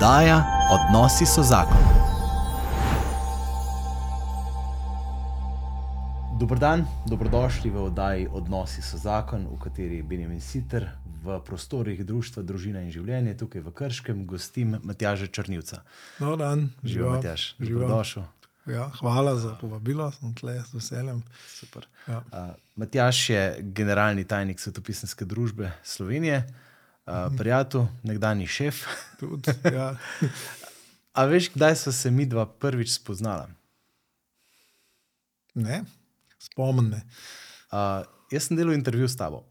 Oddaja Odnosi so zakon. Dobrodan, dobrodošli v oddaji Odnosi so zakon, v kateri je Benjamin Sitter v prostorih Društva Družina in življenje, tukaj v Krškem, gostim Matjaža Črnivca. No, dan, Živijo, Matjaž, dobrodošel. Ja, hvala za povabilo, sem tle z veseljem. Super. Ja. Uh, Matjaž je generalni tajnik Svetopisanske družbe Slovenije, uh, prijatelj, nekdani šef. Tudi, ja. A veš, kdaj so se mi dva prvič spoznala? Ne, spomnim me. Uh, jaz sem delal intervju s tabo.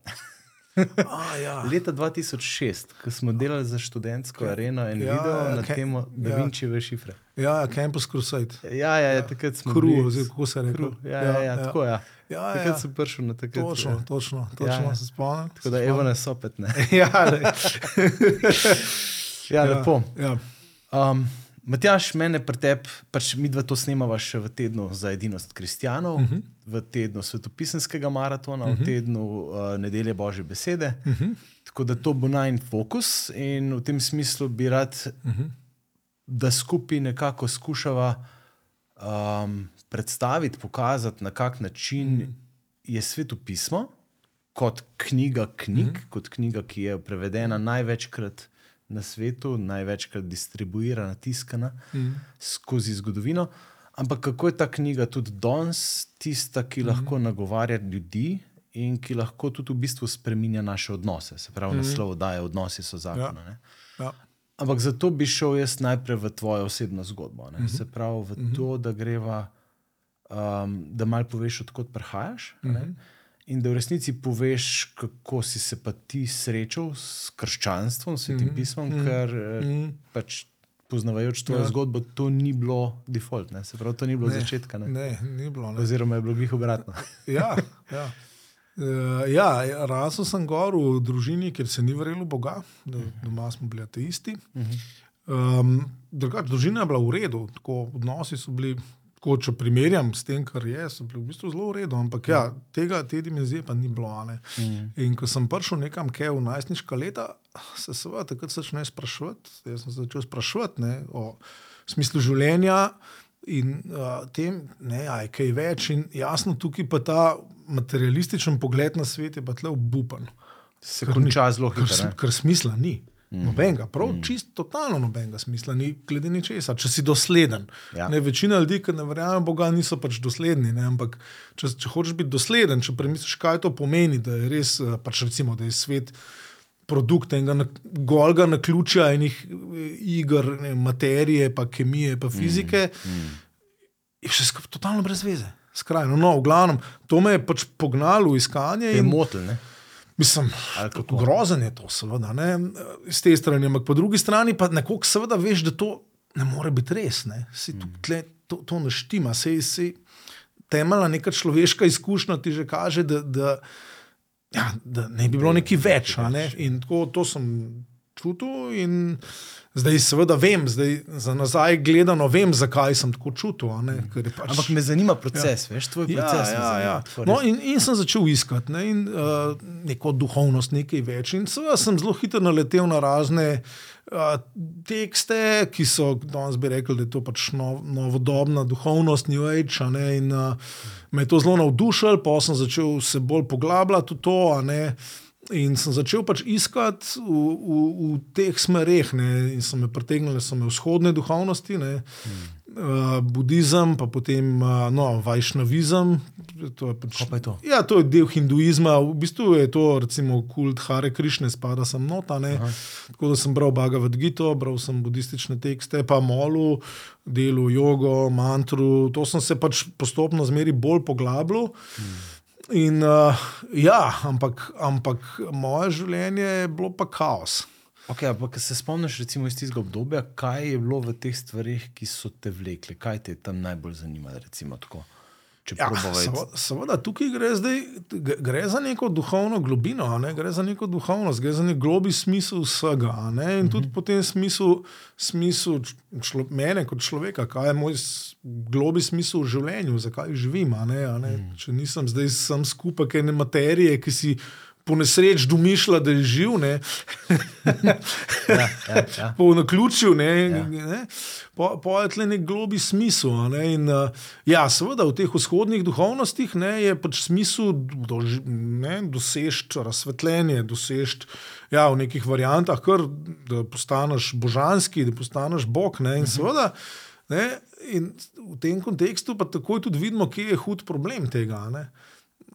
A, ja. Leta 2006, ko smo delali za študentsko areno in Ja, video ja, na kaj- temo Da ja. Vinčive šifre. ja, Campus Crusade. Ja, ja, ja takrat smo Kru, oziroma kako se reče. Kru, Ja, ja, ja, tako ja. Ja, Takrat ja. sem prišel na takrat. Točno, ja. točno, točno Ja, ja. se spomnim. Tako da evo nas opet. Ne. Ja, lej. Ja, lepo. Ja. Um, Matjaš, mene pretep, pač mi dva to snemava še v tednu za edinost kristijanov, uh Mhm. -huh. v tednu svetopisanskega maratona, uh -huh. v tednu uh, nedelje Božje besede. Uh Mhm. -huh. Tako da to bo najn fokus in v tem smislu bi rad, uh Mhm. -huh. da skupaj nekako skušava um, predstaviti, pokazati, na kak način. -huh. je svetopismo kot knjiga knjig. -huh. kot knjiga, ki je prevedena največkrat na svetu, največkrat distribuirana, tiskana Mhm. skozi zgodovino. Ampak kako je ta knjiga tudi danes tista, ki lahko Mhm. nagovarja ljudi in ki lahko tudi v bistvu spremenja naše odnose. Se pravi, naslov daje odnosi so zakona. Ja. Ja. Ampak zato bi šel jaz najprej v tvojo osebno zgodbo. Ne? Se pravi, v to, da greva, um, da malo poveš, odkot prihajaš. ne, In da v resnici poveš, kako si se pa ti srečal s krščanstvom, s svetim pismom, ker eh, pač poznavajoč tvojo Ja. zgodbo, to ni bilo default, ne? se pravi, to ni bilo Ne, začetka. Ne? Ne, ni bilo. Ne. Oziroma je bilo glih obratno. Ja, ja. Uh, ja, rasel sem gor v družini, kjer se ni verjelo Boga, da, doma smo bili ateisti. Um, drugač, družina je bila v redu, tako odnosi so bili. Tako, če primerjam s tem, kar je, so bili v bistvu zelo v redu, ampak ja, tega, te dimenzije pa ni bilo. Ne. In ko sem prišel nekam, kaj v najstniška leta, se seveda takrat začne sprašovati. Jaz sem se začel sprašovati ne, o smislu življenja in uh, tem, ne, a je kaj več. In jasno, tukaj pa ta materialističen pogled na svet je pa tle obupan. Se konča zelo Ker, hitro. ne. ker smisla ni. Nobenega, prav mm. čisto, totalno nobenega smisla ni, glede ničesar, če si dosleden. Ja. Ne, večina ljudi, ki ne verjamejo Boga, niso pač dosledni. Ne, ampak če, če hočeš biti dosleden, če premisliš, kaj to pomeni, da je res, eh, pač recimo, da je svet produkt enega na- golga na ključa enih eh, iger, ne, materije, pa kemije, pa fizike, mm. Mm. je vse skupaj totalno brez veze. Skrajno, no, v glavnem, to me je pač pognalo v iskanje. Je in- motil, ne? Mislim, grozen je to, seveda, ne, z te strani, ampak po drugi strani pa nekoliko seveda veš, da to ne more biti res. Ne. Si, Mm. tle, to, to ne štima. Sej, sej, temeljna neka človeška izkušnja ti že kaže, da, da, ja, da ne bi bilo nekaj več. Ne. In tako to sem čutil. in Zdaj, seveda, vem, zdaj, za nazaj gledano, vem, zakaj sem tako čutil. ne, je Pač, Ampak me zanima proces, ja. veš, tvoj proces. me Ja, ja, zanima, ja. tvoj No, in, in sem začel iskati ne, in, uh, neko duhovnost, nekaj več. In seveda sem zelo hitro naletel na razne uh, tekste, ki so, danes bi rekel, da je to pač nov, novodobna duhovnost, New Age. Ne, in uh, me je to zelo navdušilo, pa sem začel se bolj poglabljati v to. a ne. In sem začel pač iskati v, v, v teh smereh, ne, in so me pritegnile, so me vzhodne duhovnosti, ne, uh, budizem, pa potem uh, no, vajšnavizem. To je pač, pa je to? Ja, to je del hinduizma, v bistvu je to recimo kult Hare Krišne, spada sem nota. Tako da sem bral Bhagavad Gita, bral sem budistične tekste, pa molu, delu jogo, mantru. To sem se pač postopno zmeri bolj poglabljal. In uh, ja, ampak, ampak moje življenje je bilo pa kaos. Okay, ampak se spomniš recimo iz tistega obdobja, kaj je bilo v teh stvarih, ki so te vlekli, kaj te je tam najbolj zanimalo? Recimo, tako, Ja, seveda, seveda, tukaj gre, zdaj, gre za neko duhovno globino, ne? gre za neko duhovnost, gre za nek globi smisel vsega. ne, In tudi po tem smislu, smislu člo, mene kot človeka, kaj je moj globi smisel v življenju, zakaj živim. A ne, a ne? Če nisem zdaj sam skupaj ene materije, ki si po nesreč domišlja, da je živ. ne. Ja, ja, ja. po naključju, ne, Ja. ne, po, po je tle nek globi smisel. Ne, in, uh, ja, seveda v teh vzhodnih duhovnostih ne, je pač smisel dož, ne, doseči razsvetljenje, doseči ja, v nekih variantah, kar, da postaneš božanski, da postaneš bog. Ne, in seveda. Ne, in v tem kontekstu pa takoj tudi vidimo, kje je hud problem tega. Ne.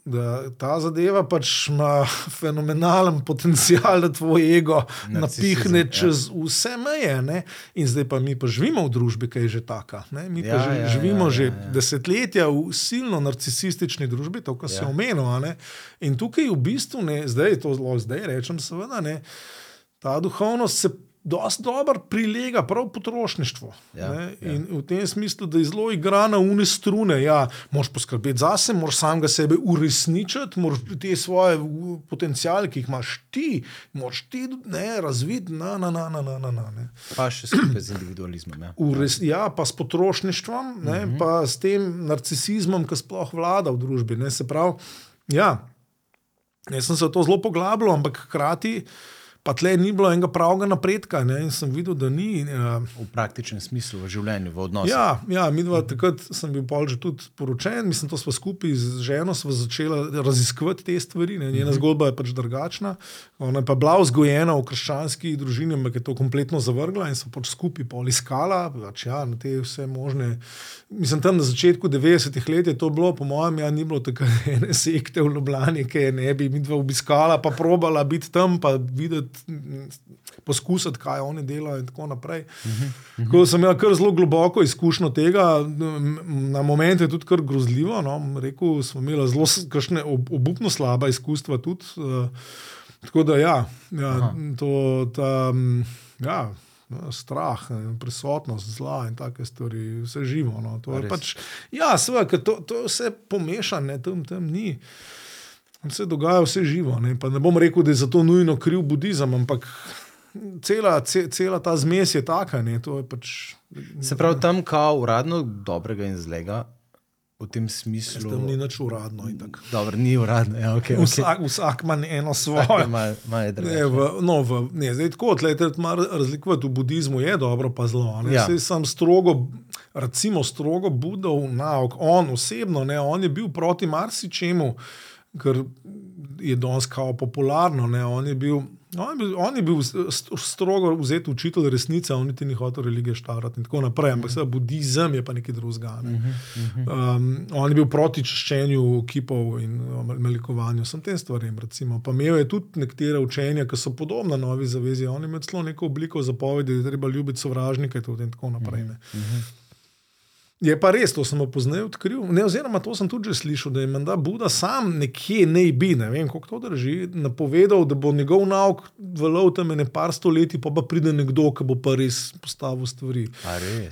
Da ta zadeva pač ima fenomenalen potencial, da tvoj ego Narcisizem, napihne ja. čez vse meje. Ne? In zdaj pa mi pa živimo v družbi, ki je že taka. Ne? Mi Ja, pa že, ja, živimo ja, že ja, ja. desetletja v silno narcisistični družbi, to, kar se Ja. a ne. In tukaj v bistvu, ne, zdaj to zelo zdaj rečem, seveda, ne, ta duhovnost se. Dosti dobro prilega prav potrošništvu. Ja, ne, ja. In v tem smislu, da je zelo igra na une strune. Ja, moraš poskrbeti zase, moraš samega sebe uresničiti, moraš te svoje potenciale, ki jih imaš ti, moraš ti ne, razviti. Na, na, na, na, na, na, na, ne. Pa še skupaj z individualizmom. Ja. Ures, ja, pa s potrošništvom, ne, -huh. pa s tem narcisizmom, ki sploh vlada v družbi. Ne, se pravi, ja, jaz sem se v to zelo poglabljal, ampak hkrati pa tle ni bilo enega pravega napredka. Ne, in sem videl, da ni. Uh, V praktičnem smislu, v življenju, v odnosu. Ja, ja mi dva takrat sem bil pol že tudi poročen, mislim, to smo skupaj z ženo začela raziskovati te stvari. Ne. Njena zgodba je pač drugačna. Ona je pa bila vzgojena v krščanski družini, ampak je to kompletno zavrgla in so pač skupaj pol iskala, pač ja, na te vse možne. Mislim, tam na začetku 90-ih let je to bilo, po mojem, ja, ni bilo tako ene sekte v Ljubljani, ki je ne bi mi dva obiskala, pa probala biti tam, pa videti, poskusiti, kaj oni delajo in tako naprej. Tako da sem imel kar zelo globoko izkušnjo tega, na momente tudi kar grozljivo. No. Rekel, smo imeli zelo kakšne ob, obupno slaba izkustva tudi. Uh, tako da ja, ja to, ta, ja. Strah, prisotnost zla in take stvari, vse živo. No. To je pač, ja, seveda, to, to je vse pomešano, tam, tam ni. Tam se dogaja vse živo. Ne, Pa ne bom rekel, da je za to nujno kriv budizem, ampak cela, ce, cela ta zmes je taka. Ne, je pač, Se pravi, tam kao uradno dobrega in zlega, v tem smislu. tam ni nič uradno. Dobro, ni uradno. Ja, okay, okay. Vsak, vsak ima eno svoje. Mal je Ne, v, no, v, ne, zdaj tako, tlete, malo razlikovati v budizmu je dobro, pa zelo. Ja. Ja. Sem strogo, recimo, strogo budov nauk. On osebno, ne, on je bil proti marsičemu, ker je danes kao popularno. Ne, on je bil. On je, bil, on je bil st- strogo vzet učitelj resnice, on niti ni hotel religije štarati in tako naprej. Ampak seveda budizem je pa nekaj drugega. Ne. Um, on je bil proti čiščenju kipov in um, malikovanju, sem tem stvarem. Recimo. Pa imel je tudi nekatere učenja, ki so podobna novi zavezi. On je imel celo neko obliko zapovedi, da je treba ljubiti sovražnike in tako naprej. Ne. Je pa res, to sem opoznal, odkril. Ne, oziroma, to sem tudi že slišal, da je menda Buda sam nekje ne bi, ne vem, kako to drži, napovedal, da bo njegov nauk velov tam ene par stoletij, pa pa pride nekdo, ki bo pa res postavil stvari.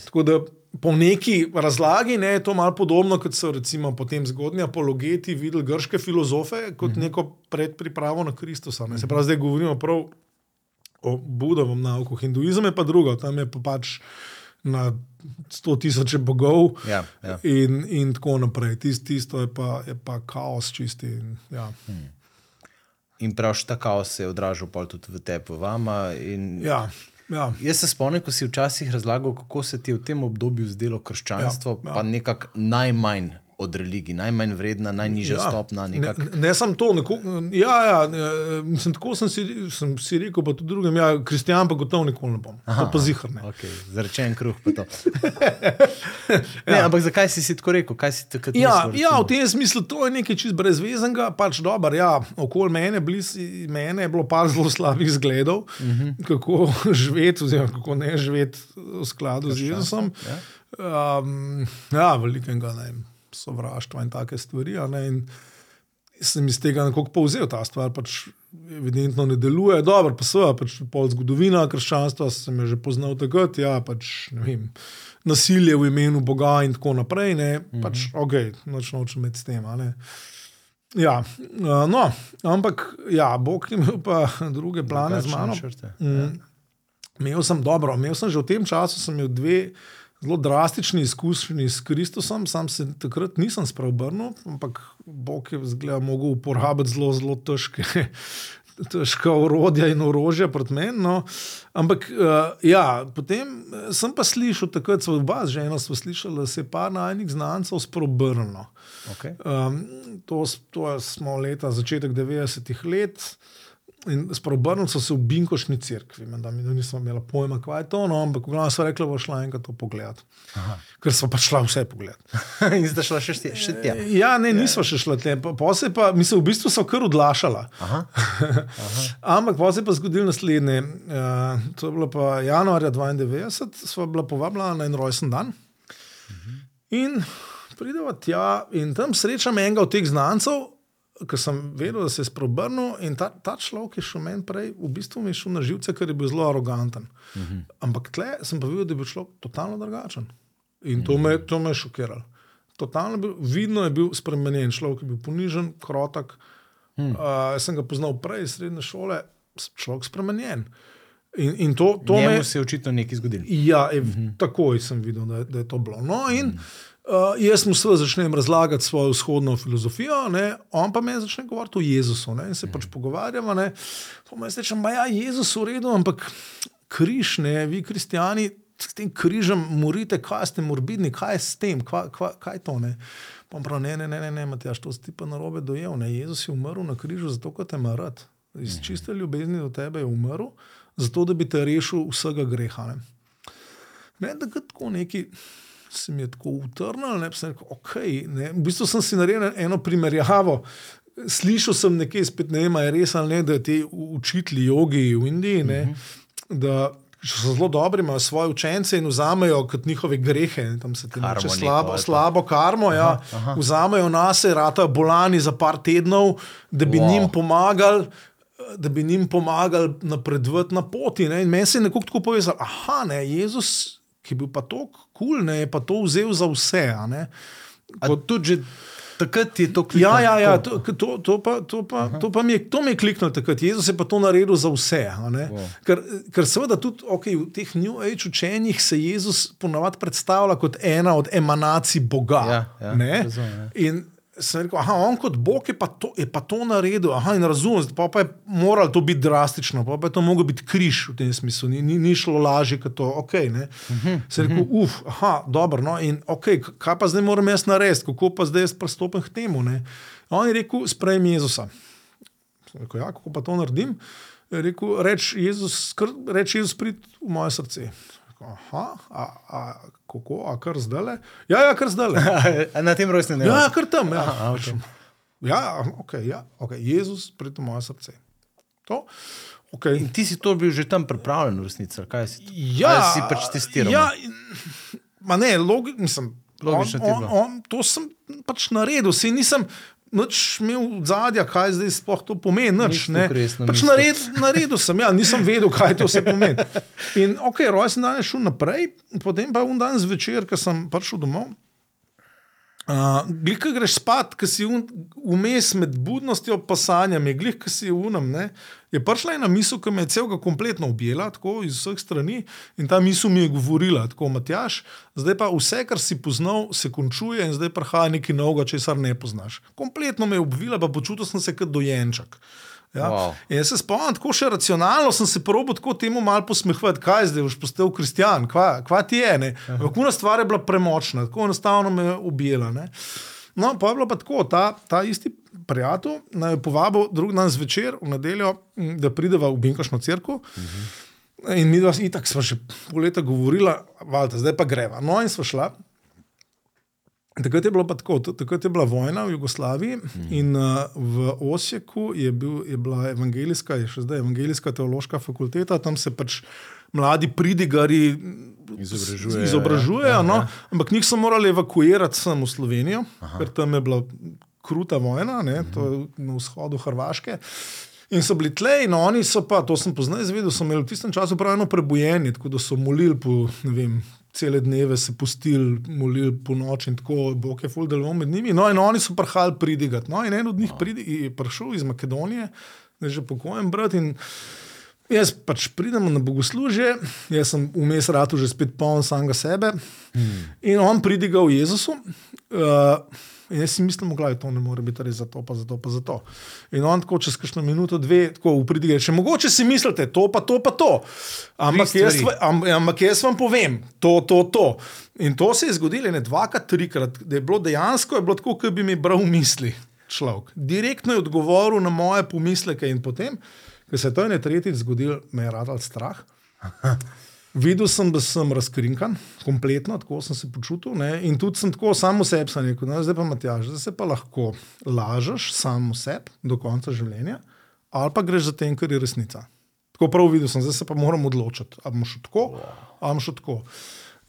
Tako da po neki razlagi ne, je to malo podobno, kot so recimo potem zgodnji apologeti videli grške filozofe kot neko predpripravo na Kristusa. Ne. Se pravi, zdaj govorimo prav o Budovem nauku. Hinduizem je pa drugo, tam je pa pač na sto tisoče bogov. Ja, ja. In, in tako naprej. Tist, tisto je pa, je pa kaos čisti. In, ja. In prav ta kaos se je odražal tudi v tebi, v vama. In... Ja, ja. Jaz se spomnim, ko si včasih razlagal, kako se ti je v tem obdobju zdelo krščanstvo, ja. ja. pa nekako najmanj od religij, najmanj vredna, najnižja ja. stopna. Ne, Nekak... ne, ne sem to, neko, ja, ja, mislim, tako sem si, sem si rekel, pa tudi drugim, ja, kristijan pa gotovo nikoli ne bom. Aha, to pa zihar ne. Okay, Zrečen kruh. pa to. ne, ja. Ampak zakaj si, si tako rekel? Kaj si takrat Ja, mislil, ja, v tem smislu to je nekaj čist brezvezenega, pač dobro. Ja, okoli mene, bliz mene je bilo par zelo slabih zgledov, uh Mhm. -huh. kako živeti, oziroma kako ne živeti v skladu z Jezusom. ja. Um, ja, velikega ne, vem, sovraštva in take stvari. in sem iz tega nekako povzel ta stvar. Pač Evidentno ne deluje dobro, pa seveda, pač pol zgodovina krščanstva sem že poznal takrat. Ja, pač, ne vem, nasilje v imenu Boga in tako naprej. Ne, pač, ok, noč nočem imeti s tem. Ja, uh, no, ampak ja, Bog je imel pa druge plane z Drugačne mano. načrte. Mm, Imel sem dobro, imel sem že v tem času sem imel dve zelo drastični izkušnji s Kristusom, sam se takrat nisem spreobrnil, ampak Bog je zgleda mogel uporabiti zelo, zelo težke, težka urodja in orožja proti meni. No. Ampak uh, ja, potem sem pa slišal, takrat smo oba z ženo slišali, da se je par najnih znancev sprobrnilo. Okay. Um, to, to smo leta začetek 90-ih let. In sprobrnil so se v Binkošni cerkvi, da mi nismo imeli pojma, kaj je to, no, ampak glavno so rekli, da bo šla enkrat to pogled. Ker smo pa šla vse pogled. In zdaj šla še, še tja. Ja, ne, nismo še šla tja. Posebej pa, mislim, v bistvu so kar odlašala. Aha. Aha. ampak pa se je pa zgodilo naslednje. Uh, to je bilo pa januarja 92, sva bila povabljena na en rojsten dan. Mhm. In prideva tja in tam srečam enega od teh znancev ker sem vedel, da se je sprobrnil in ta, ta človek je šel meni prej, v bistvu mi je šel na živce, ker je bil zelo aroganten. Uh mhm. -huh. Ampak tle sem pa videl, da je bil človek totalno drugačen. In to me, to me je šokiralo. Totalno bil, vidno je bil spremenjen, človek je bil ponižen, krotek. Hmm. Uh, sem ga poznal prej, srednje šole, človek spremenjen. In, in to, to me, se je očitno nekaj zgodilo. Ja, je, uh mhm. -huh. takoj sem videl, da, da je to bilo. No, in, uh -huh. Uh, jaz mu seveda začnem razlagati svojo vzhodno filozofijo, ne? on pa me začne govoriti o Jezusu ne? in se pač pogovarjamo. Pa mi rečem, da ja, je Jezus v redu, ampak križ, ne? vi, kristijani, s tem križem morite, kaj ste morbidni, kaj je s tem, kaj, kaj, kaj to ne. Pa prav, ne, ne, ne, ne, ne, Matjaš, to si pa narobe dojel. Ne? Jezus je umrl na križu zato, ker te ima rad. Iz čiste ljubezni do tebe je umrl, zato da bi te rešil vsega greha. Ne, ne da tako neki se mi je tako utrnil, da sem rekel, ok. Ne. V bistvu sem si naredil eno primerjavo. Slišal sem nekaj, spet ne vem, je res ali ne, da ti učitelji jogi v Indiji, ne, uh -huh. da so zelo dobri, imajo svoje učence in vzamejo kot njihove grehe, tam se ti reče slabo, slabo karmo, ja, aha, aha. vzamejo nas, rata bolani za par tednov, da bi wow. njim pomagali. Da bi njim pomagali napredovati na poti. Ne? In meni se je nekako tako povezalo, da je Jezus je bil pa tako kul, cool, je pa to vzel za vse. Kot tudi že takrat je to kliknilo. Ja, ja, ja to, to, to, pa, to, pa, to, pa mi je, to mi je kliknilo takrat. Jezus je pa to naredil za vse. Wow. Ker, ker seveda tudi okay, v teh New Age učenjih se Jezus ponavadi predstavlja kot ena od emanacij Boga. Ja, ja, razumem, ja sem rekel, da on kot Bog je pa to, je pa to naredil. Aha, in razumem, pa, pa je moralo to biti drastično, pa, pa je to moglo biti križ v tem smislu, ni, ni, ni šlo lažje kot to. Okay, uh -huh, sem rekel, uh -huh. uf, aha, dobro. No, in okay, kaj pa zdaj moram jaz narediti, kako pa zdaj jaz pristopim k temu. Ne? On je rekel, sprejmi Jezusa. Sem rekel, ja, kako pa to naredim? Rekel, reč Jezus, reč Jezus prid v moje srce. Aha, a, a, kako, a kar zdaj? Ja, ja, kar zdaj. Na tem rojstnem dnevu. Ja, kar tam. Ja, Aha, okay. ja, okay, ja okay. Jezus, prid v moje srce. To. Okay. In ti si to bil že tam pripravljen, resnica. Kaj si? Ja, kaj si pač testiral. Ja, ma ne, logi, mislim, logično. On, on, on, to sem pač naredil, se nisem nič imel zadja, kaj zdaj sploh to pomeni. Nič, pač nared, naredil sem, ja, nisem vedel, kaj to vse pomeni. In ok, rojsten dan je šel naprej, potem pa un dan zvečer, ko sem prišel domov. Uh, glej, ki greš spat, ki si vmes med budnostjo in sanjami, glej, ki si unem. Ne, je prišla ena misel, ki me je celega kompletno objela, tako iz vseh strani in ta misel mi je govorila, tako Matjaš, zdaj pa vse, kar si poznal, se končuje in zdaj prihaja nekaj novega, česar ne poznaš. Kompletno me je obvila, pa počutil sem se kot dojenček. Ja. Wow. Jaz se spomnim, tako še racionalno sem se probil tako temu malo posmehovati, kaj zdaj, boš postal kristijan, kva, kva ti je. Kako ena stvar je bila premočna, tako enostavno me je ubijala. No, pa je bilo pa tako, ta, ta isti prijatelj naj povabil drug dan zvečer, v nedeljo, da prideva v Binkošno crkvo. Uh mhm. -huh. In mi dva, smo že pol leta govorila, valjda, zdaj pa greva. No, in smo šla. Takrat je bilo pa tako, takrat je bila vojna v Jugoslaviji mm. in uh, v Osijeku je, bil, je bila evangelijska, je še zdaj evangelijska teološka fakulteta, tam se pač mladi pridigari izobražujejo. izobražujejo ja, no, ja. Ampak njih so morali evakuirati sem v Slovenijo, Aha. ker tam je bila kruta vojna, ne, mm. to je na vzhodu Hrvaške. In so bili tle, in oni so pa, to sem poznal, izvedel, so imeli v tistem času pravno prebojenje, tako da so molili po, ne vem, cele dneve se pustili, molili po noči in tako, bog je full deloval med njimi. No, in oni so prihajali pridigati. No, in en od njih pridi, je prišel iz Makedonije, da je že pokojen brat. In Jaz pač pridem na bogoslužje, jaz sem vmes ratu že spet poln samega sebe hmm. in on pridiga v Jezusu. Uh, jaz si mislim, da to ne more biti res za to, pa za to, pa za to. In on tako čez kakšno minuto, dve, tako upridige, če mogoče si mislite, to pa to, pa to. Ampak jaz, am, ampak jaz vam povem, to, to, to. In to se je zgodilo ne dvakrat, trikrat, da je bilo dejansko je bilo tako, kot bi mi bral misli človek. Direktno je odgovoril na moje pomisleke in potem, ko se je to ene tretjič zgodilo, me je radal strah. Videl sem, da sem razkrinkan, kompletno, tako sem se počutil. Ne? In tudi sem tako samo sebi rekel, no, zdaj pa Matjaž, zdaj se pa lahko lažeš samo sebi do konca življenja, ali pa greš za tem, kar je resnica. Tako prav videl sem, zdaj se pa moram odločiti, ali bomo šli tako, ali bomo šli tako.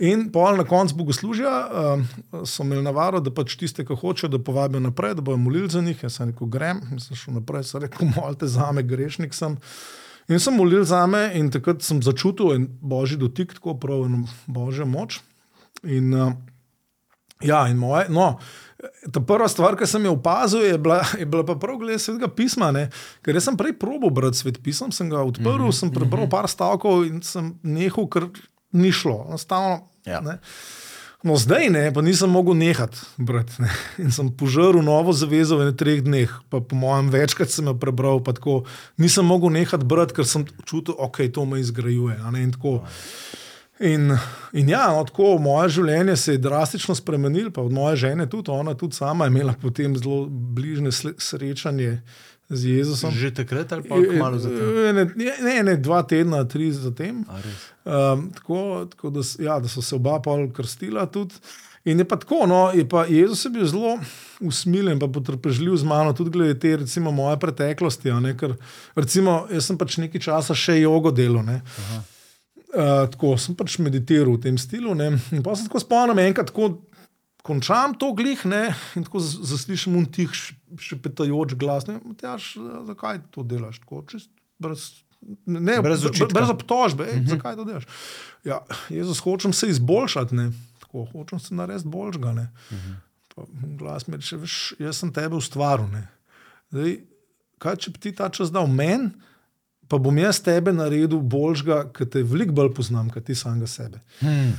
In pol na koncu bogoslužja uh, so imeli navaro, da pač tiste, ki hočejo, da povabijo naprej, da bojo molili za njih. Jaz sem rekel, grem, sem šel naprej, sem rekel, molite za me, grešnik sem. In sem molil za me, in takrat sem začutil en božji dotik, tako prav eno božjo moč. In, uh, ja, in moje, no, ta prva stvar, ki sem jo opazil, je bila, je bila pa prav glede svetega pisma. Ne? Ker sem prej probo brati svet pisem, sem ga odprl, mm -hmm. sem prebral par stavkov in sem nehal, ker ni šlo. Enostavno. Ja. No, zdaj ne, pa nisem mogel nehati brati. Ne. In sem požrl novo zavezo v treh dneh, pa po mojem večkrat sem jo prebral. Tako, nisem mogel nehati brati, ker sem čutil, da okay, to me izgrajuje. In, in, in ja, no, tako, moje življenje se je drastično spremenilo, pa od moje žene tudi, ona tudi sama je imela potem zelo bližne srečanje z Jezusom. Že takrat ali pa malo zatem? Ne, ne, ne, dva tedna, tri zatem. Um, tako tako da, ja, da so se oba pol krstila tudi. In je pa tako, no, je pa Jezus je bil zelo usmiljen, pa potrpežljiv z mano, tudi glede te, recimo, moje preteklosti. Ne, ker, recimo, jaz sem pač nekaj časa še jogo delal. Uh, tako sem pač meditiral v tem stilu. Ne. In pa sem tako spomnil, enkrat tako končam to glih ne, in tako zaslišim un tih šepetajoč glas. Ne, Matjaž, zakaj to delaš tako? Čist, brez, ne, brez, brez obtožbe, uh mhm. -huh. zakaj to delaš? Ja, Jezus, hočem se izboljšati, ne. tako hočem se narediti boljšega. Uh mhm. -huh. Glas mi reče, veš, jaz sem tebe ustvaril. Zdaj, kaj če bi ti ta čas dal meni? Pa bom jaz tebe naredil boljšega, ker te veliko bolj poznam, kot ti samega sebe. Hmm.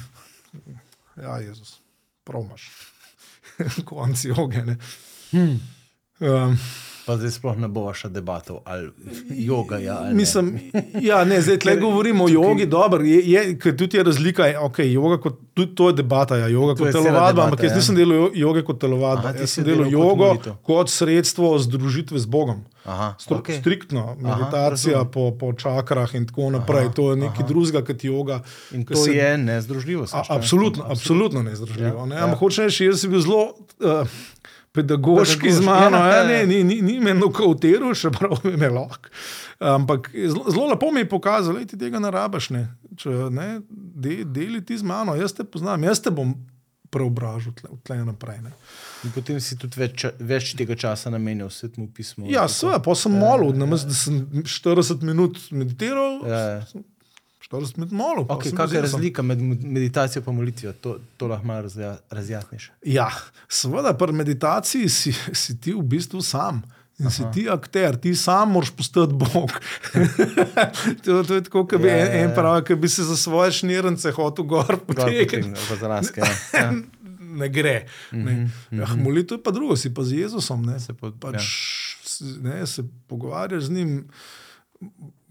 Ja, Jezus promaš, konci ogne. Hmm. Um, Pa zdaj sploh ne bo vaša debata ali joga. Ja, ali mislim, ja, ne, zdaj tle govorimo o jogi, dobro, je, je, ker tudi je razlika, okay, joga kot, tudi to je debata, ja, joga to kot telovadba, ampak jaz ja. nisem delal joge kot telovadba, jaz sem delal jogo kot, kot sredstvo združitve z Bogom. Aha, Stru, okay. Striktno, meditacija aha, po, po čakrah in tako naprej, aha, to je nekaj drugega kot joga. In to se, je nezdružljivo. A, absolutno, absolutno nezdružljivo. Ja, ne? ja. Ampak hočeš reči, jaz sem bil zelo. Uh, pedagoški z mano, ja, ja, ne, ni, ni, ni me nokautiral, še prav mi je lahko. Ampak zelo lepo mi je pokazal, da ti tega ne rabiš, ne. Če, ne, de, deli ti z mano, jaz te poznam, jaz te bom preobražil tle, tle naprej. Ne. In potem si tudi več, več tega časa namenil svetmu pismu. Ja, seveda, pa sem molil, ja, ja. da sem 40 minut meditiral. Ja, ja. 40 minut malo. Okay, kaj je razlika med meditacijo in molitvijo? To, to lahko malo razjasniš. Ja, seveda, pri meditaciji si, si ti v bistvu sam. In Aha. si ti akter, ti sam moraš postati Bog. to, to je tako, kot bi ja, en, ja, en ja. pravi, ki bi se za svoje šnirence hotel gor potegniti. Ja. Ja. ne gre. Ne. Mm -hmm. ja, molitev je pa drugo, si pa z Jezusom. Ne. Se, pod, pač, ja. ne, se pogovarjaš z njim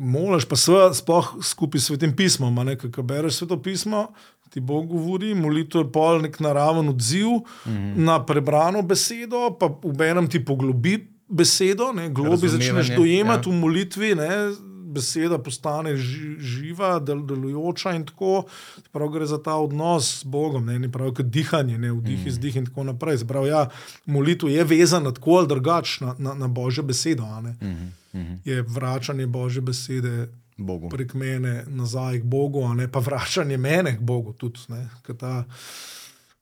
moliš pa seveda spoh skupaj s svetim pismom. Ko bereš sveto pismo, ti Bog govori, molitev je pol nek naraven odziv mm -hmm. na prebrano besedo, pa v enem ti poglobi besedo, ne, globi začneš dojemati ja. v molitvi. Ne, Beseda postane živa, del, delujoča, in tako prav gre za ta odnos s Bogom, ne, ne pravi kot dihanje, ne vdih, mm. izdih in tako naprej. Zbrav, ja, molitev je vezana tako ali drugače na, na, na Božjo besedo. Mm -hmm. je vračanje Božje besede Bogu. prek mene nazaj k Bogu, a ne pa vračanje mene k Bogu. Tudi, ta,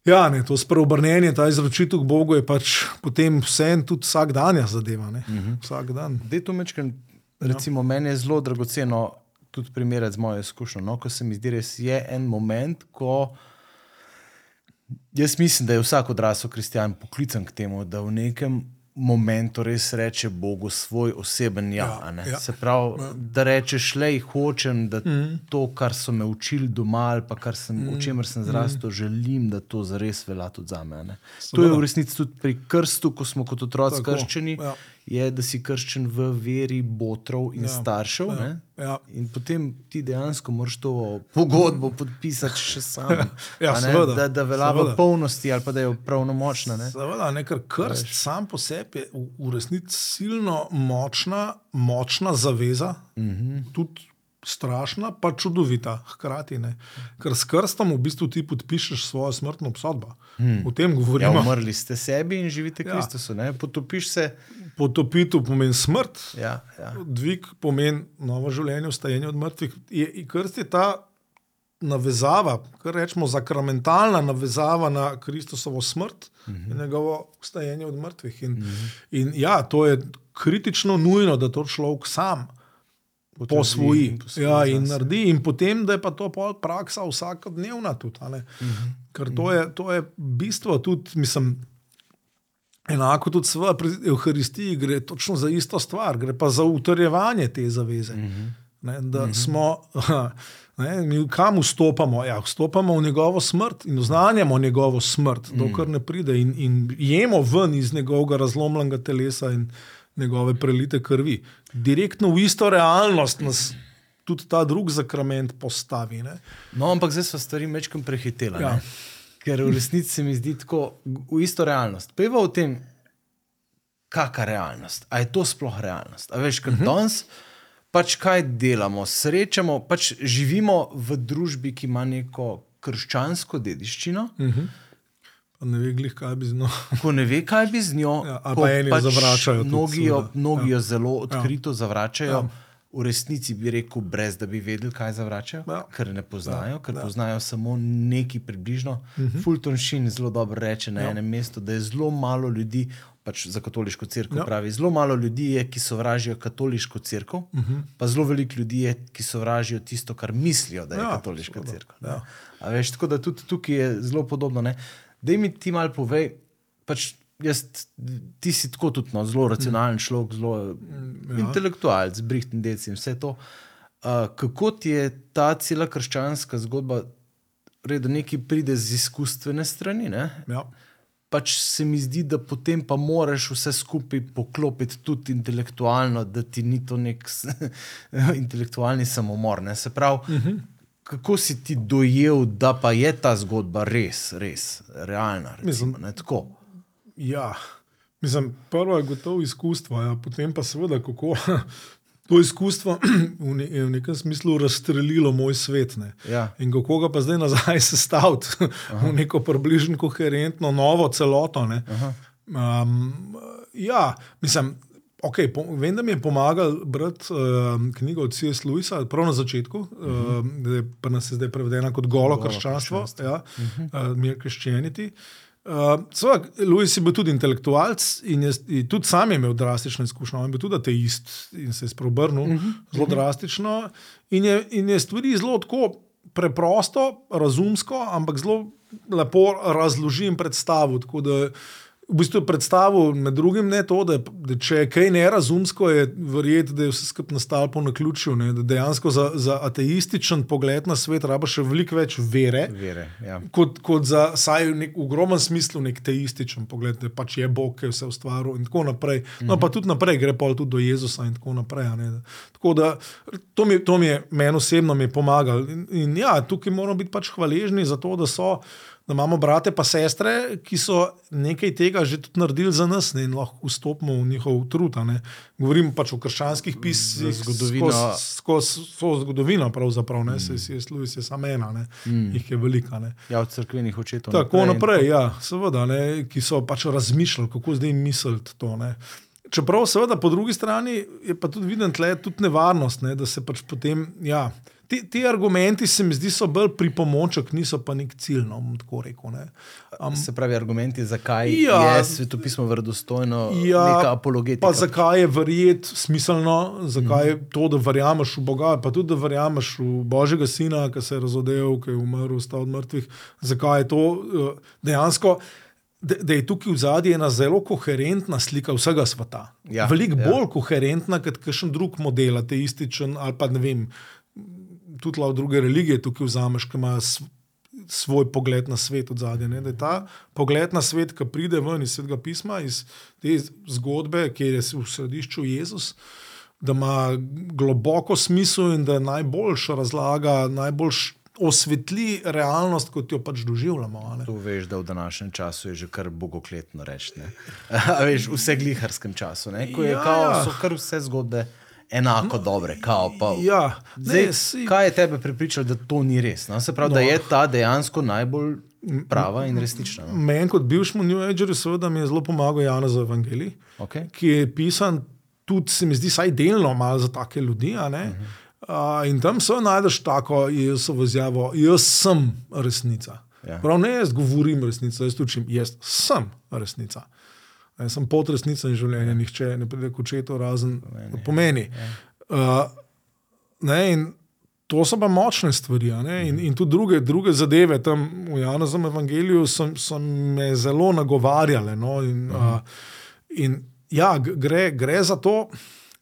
ja, ne, to spreobrnenje, ta izročitev k Bogu je pač potem vse in tudi vsak dan je zadeva. Mm -hmm. Vsak dan. Mečken, recimo, ja. Meni je zelo dragoceno tudi primerjati z mojo izkušnjo. No, ko se mi zdi, da je en moment, ko. Jaz mislim, da je vsak odrasel kristjan poklican k temu, da v nekem momentu res reče Bogu svoj oseben ja. Ja, ja, ja. Se pravi, da rečeš, le hočem, da mm. to, kar so me učili doma, ali pa kar sem, mm. o čemer sem zrastel, mm. želim, da to zares velja tudi za me. To je v resnici tudi pri krstu, ko smo kot otroci Tako, krščeni, ja. Je, da si krščen v veri botrov in ja. staršev. Ja, ne. ja. In potem ti dejansko moraš to pogodbo podpisati še sam. Ja, seveda, da, da velja v polnosti ali pa da je pravnomočna. Ne? Seveda, ne, ker krst sam po sebi je v, v resnici silno močna, močna zaveza, mm. -hmm. tudi strašna, pa čudovita hkrati. Ne. Ker s krstom v bistvu ti podpišeš svojo smrtno obsodbo. Mm. O tem Ja, govorimo. umrli ste sebi in živite Ja. Kristusu. Ne? Potopiš se. Potopitev pomeni smrt, Ja, ja. dvig pomeni novo življenje, vstajanje od mrtvih. Je, in krst je ta navezava, kar rečemo, zakramentalna navezava na Kristusovo smrt uh -huh. in njegovo vstajanje od mrtvih. In, uh -huh. in ja, to je kritično nujno, da to človek sam. Potrdi Posvoji in posvoji ja, in zase. naredi, in potem, da je pa to praksa vsakodnevna. Tudi, ne. Mhm. Ker to je, to je bistvo tudi, mislim, enako tudi seveda pri Euharistiji gre točno za isto stvar, gre pa za utrjevanje te zaveze. Mhm. Ne, da smo, ne, mi kam vstopamo? Ja, vstopamo v njegovo smrt in oznanjamo njegovo smrt, dokler ne pride, in, in jemo ven iz njegovega razlomljenega telesa in njegove prelite krvi. Direktno v isto realnost nas tudi ta drugi zakrament postavi. Ne. No, ampak zdaj so stvari mečkim prehitela. Ja. Ja. Ker v resnici se mi zdi tako v isto realnost. Peva o tem, kakšna realnost. A je to sploh realnost? A veš, ker uh -huh. danes pač kaj delamo, srečamo, pač živimo v družbi, ki ima neko krščansko dediščino. Uh -huh. Ne ve, glih, kaj bi z njo. Ko ne ve, kaj bi z njo, Ja, pa eni jo zavračajo Mnogi jo, mnogi Ja. jo zelo odkrito ja. zavračajo. Ja. Ja. V resnici bi rekel, brez da bi vedeli, kaj zavračajo, Ja. ja. ker ne poznajo, ja. ker Ja. ja. poznajo samo nekaj približno. Uh -huh. Fulton Sheen zelo dobro reče na Ja. ja. enem mestu, da je zelo malo ljudi, pač za katoliško crkvo Ja. ja. pravi, zelo malo ljudi je, ki sovražijo katoliško crkvo, uh Mhm. -huh. pa zelo veliko ljudi je, ki sovražijo tisto, kar mislijo, da je Ja, ja, katoliška crkva. Ja. Ja. A veš, tako da tudi tukaj je zelo podobno. Ne? Da mi ti malo povej, pač jaz, ti si tako tudi no, zelo racionalen človek, zelo ja. intelektualec, brihten dec in vse to. Uh, kako ti je ta cela krščanska zgodba, da nekaj pride z izkustvene strani? Ne? Ja. Pač se mi zdi, da potem pa moraš vse skupaj poklopiti tudi intelektualno, da ti ni to nek intelektualni samomor. Ne? Se pravi, uh -huh. Kako si ti dojel, da pa je ta zgodba res, res realna? Recimo, ne, tako. Ja, mislim, prvo je gotovo izkustvo, ja, potem pa seveda kako. To izkustvo v ne- v nekem smislu razstrelilo moj svet. Ne. Ja. In kako ga pa zdaj nazaj sestaviti v neko približno koherentno novo celoto. ne. Um, ja, mislim. Okay, po, vem, da mi je pomagal brati uh, knjigo od C.S. Lewisa, prav na začetku, uh -huh. uh, pa nas je zdaj prevedena kot golo, Golo krščanstvo, krščanstvo. ja, uh, Mere Christianity. Uh, Seveda, Lewis je bil tudi intelektualec in, je, in tudi sam je imel drastične izkušnje. On je bil tudi ateist in se je spreobrnil uh -huh. zelo drastično. In je, in je stvari zelo tako preprosto, razumsko, ampak zelo lepo razložil in predstavil. Tako da v bistvu predstavil med drugim ne to, da, da če je kaj nerazumsko, je verjeti, da je vse skupaj nastalo po naključju. Ne, da dejansko za, za ateističen pogled na svet rabaš še veliko več vere Vere, ja. kot, kot za, saj v nek ogromnem smislu, nek teističen pogled, da pač je Bog, ki je vse ustvaril in tako naprej. No, pa tudi naprej, gre pa tudi do Jezusa in tako naprej. Tako da to mi, to mi je, meni osebno mi je pomagalo. In, in ja, tukaj moramo biti pač hvaležni za to, da so. Da imamo brate in sestre, ki so nekaj tega že tudi naredili za nas ne, in lahko vstopimo v njihov trud. Govorim pač o krščanskih pismih, zgodovino. skozi zgodovino, pravzaprav, ne, mm. se je Lewis je samo ena, ne, mm. jih je velika. Ne. ja, od crkvenih očetov. Tako in naprej, ja, seveda, ne, ki so pač razmišljali, kako zdaj misliti to. Ne. Čeprav, seveda, po drugi strani je pa tudi viden tle tudi nevarnost, ne, da se pač potem. Ja, ti, ti argumenti se mi zdi, so bolj pripomoček, niso pa nek cilj. No, rekel. Ne. Um, Se pravi, argumenti, zakaj Ja. je svetopismo verodostojno, Ja, neka apologetika. Pa zakaj je verjeti smiselno, zakaj je to, da verjameš v Boga, pa tudi da verjameš v Božjega Sina, ki se je razodel, ki je umrl, vstal od mrtvih. Zakaj je to eh, dejansko? da, da je tukaj v zadnji ena zelo koherentna slika vsega sveta. Ja, Veliko ja. bolj koherentna kot kakšen drug model, ateističen ali pa ne vem, tudi lahko druge religije tukaj vzameš, ki imajo s- svoj pogled na svet od zadnje. Da je ta pogled na svet, ki pride ven iz svetega pisma, iz te zgodbe, kjer je v središču Jezus. Da ima globoko smisel in da najboljš razlaga, najboljš osvetli realnost, kot jo pač doživljamo. Tu veš, da v današnjem času je že kar bogokletno reči. veš, v vsegliharskem času, ne? ko je Ja, kao, ja. so kar vse zgodbe enako dobre. Kao, pa, Ja, Zdaj, ne, si- kaj je tebe pripričalo, da to ni res? No? Se pravi, no. da je ta dejansko najbolj prava in resnična. No? Meni kot bivšemu New Agerju, seveda, mi je zelo pomagal Janez Evangelij, Okay. ki je pisan tudi, se mi zdi, vsaj delno malo za take ljudi. a ne. Uh, in tam se najdeš tako Jezusovo izjavo, jaz sem resnica. Ja. Prav ne jaz govorim resnico, jaz učim, jaz sem resnica. Jaz sem pot resnica in življenja, nihče ne pride k očetu razen pomeni. Uh, ne, in to so pa močne stvari. ne, In, in tudi druge, druge zadeve tam v Janezem evangeliju so, so me zelo nagovarjale. No, in, uh, in ja, gre, gre za to.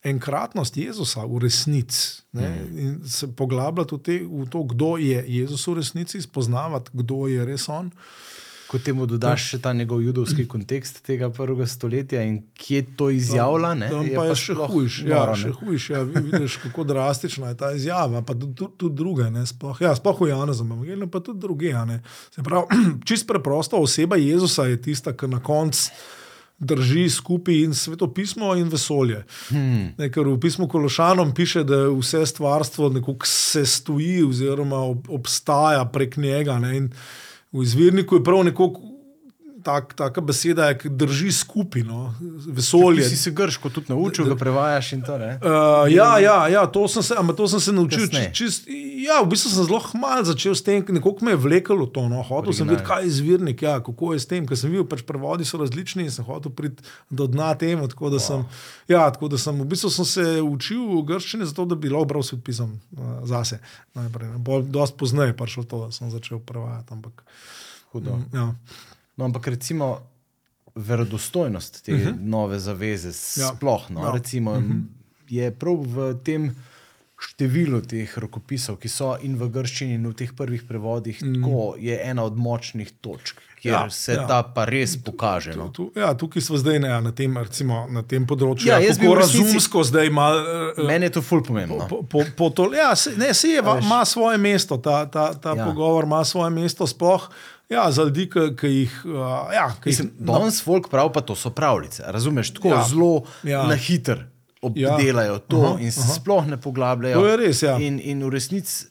Enkratnost Jezusa v resnici ne, in se poglabljati v, te, v to, kdo je Jezus v resnici, spoznavati, kdo je res on. Ko temu dodaš še ta njegov judovski kontekst tega prvega stoletja in kje to izjavlja, ne, Tam pa je še sploh hujš. Ja, ne. še hujš. Ja, vi- vidiš, kako drastična je ta izjava. Pa tudi, tudi, tudi druge. ne, Sploh, ja, sploh v Janezem, Evangelijem, pa tudi druge. Se pravi, čist preprosto oseba Jezusa je tista, ki na koncu drži skupaj in svetopismo in vesolje. Hmm. Ne, ker v pismu Kološanom piše, da vse stvarstvo nekako se stoji oziroma ob, obstaja prek njega. Ne, in v izvirniku je prav nekako tak, taka beseda, ki drži skupaj no, vesolje. Ti si se grško tudi naučil, ga prevajaš in to. Ne? Uh, ja, ja, ja, to sem se, to sem se naučil. Čist, čist, ja, v bistvu sem zelo hmal začel s tem, nekoliko me je vlekalo to. No. Hotel sem Original. videti, kaj je izvirnik, ja, kako je s tem, ker sem videl, pač prevodi so različni in sem hotel priti do dna temu. Tako da, sem, ja, tako da sem v bistvu sem se učil grščine, zato da bi lahko bral svet pisem uh, zase. Najprej. Bolj, dost pozneje pa šlo to, da sem začel prevajati. Ampak, Hudo. ja. No, ampak recimo verodostojnost te uh -huh. nove zaveze, Ja. sploh no, Ja. ja. recimo, uh -huh. je prav v tem številu teh rokopisov, ki so in v grščini, in v teh prvih prevodih, mm. tako je ena od močnih točk, kjer Ja, ja, se ja. ja. ta pa res pokaže. No. Tu, ja, tukaj smo zdaj ne, na, tem, recimo, na tem področju. Ja, Ja, jaz bi razumsko zdaj malo. Uh, Meni je to ful pomembno. Po, po, po to, ja, se, ne, se je, ima svoje mesto, ta, ta, ta ja. Ja. pogovor ima svoje mesto, sploh ja, za ljudi, ki, ki jih. Uh, ja, ki jih Mislim, danes folk prav, pa to so pravljice. Razumeš, tako Ja. ja. zelo Ja. ja. na hiter Ja. obdelajo to Aha, in se aha. sploh ne poglabljajo. To je res, ja. In, in v resnici,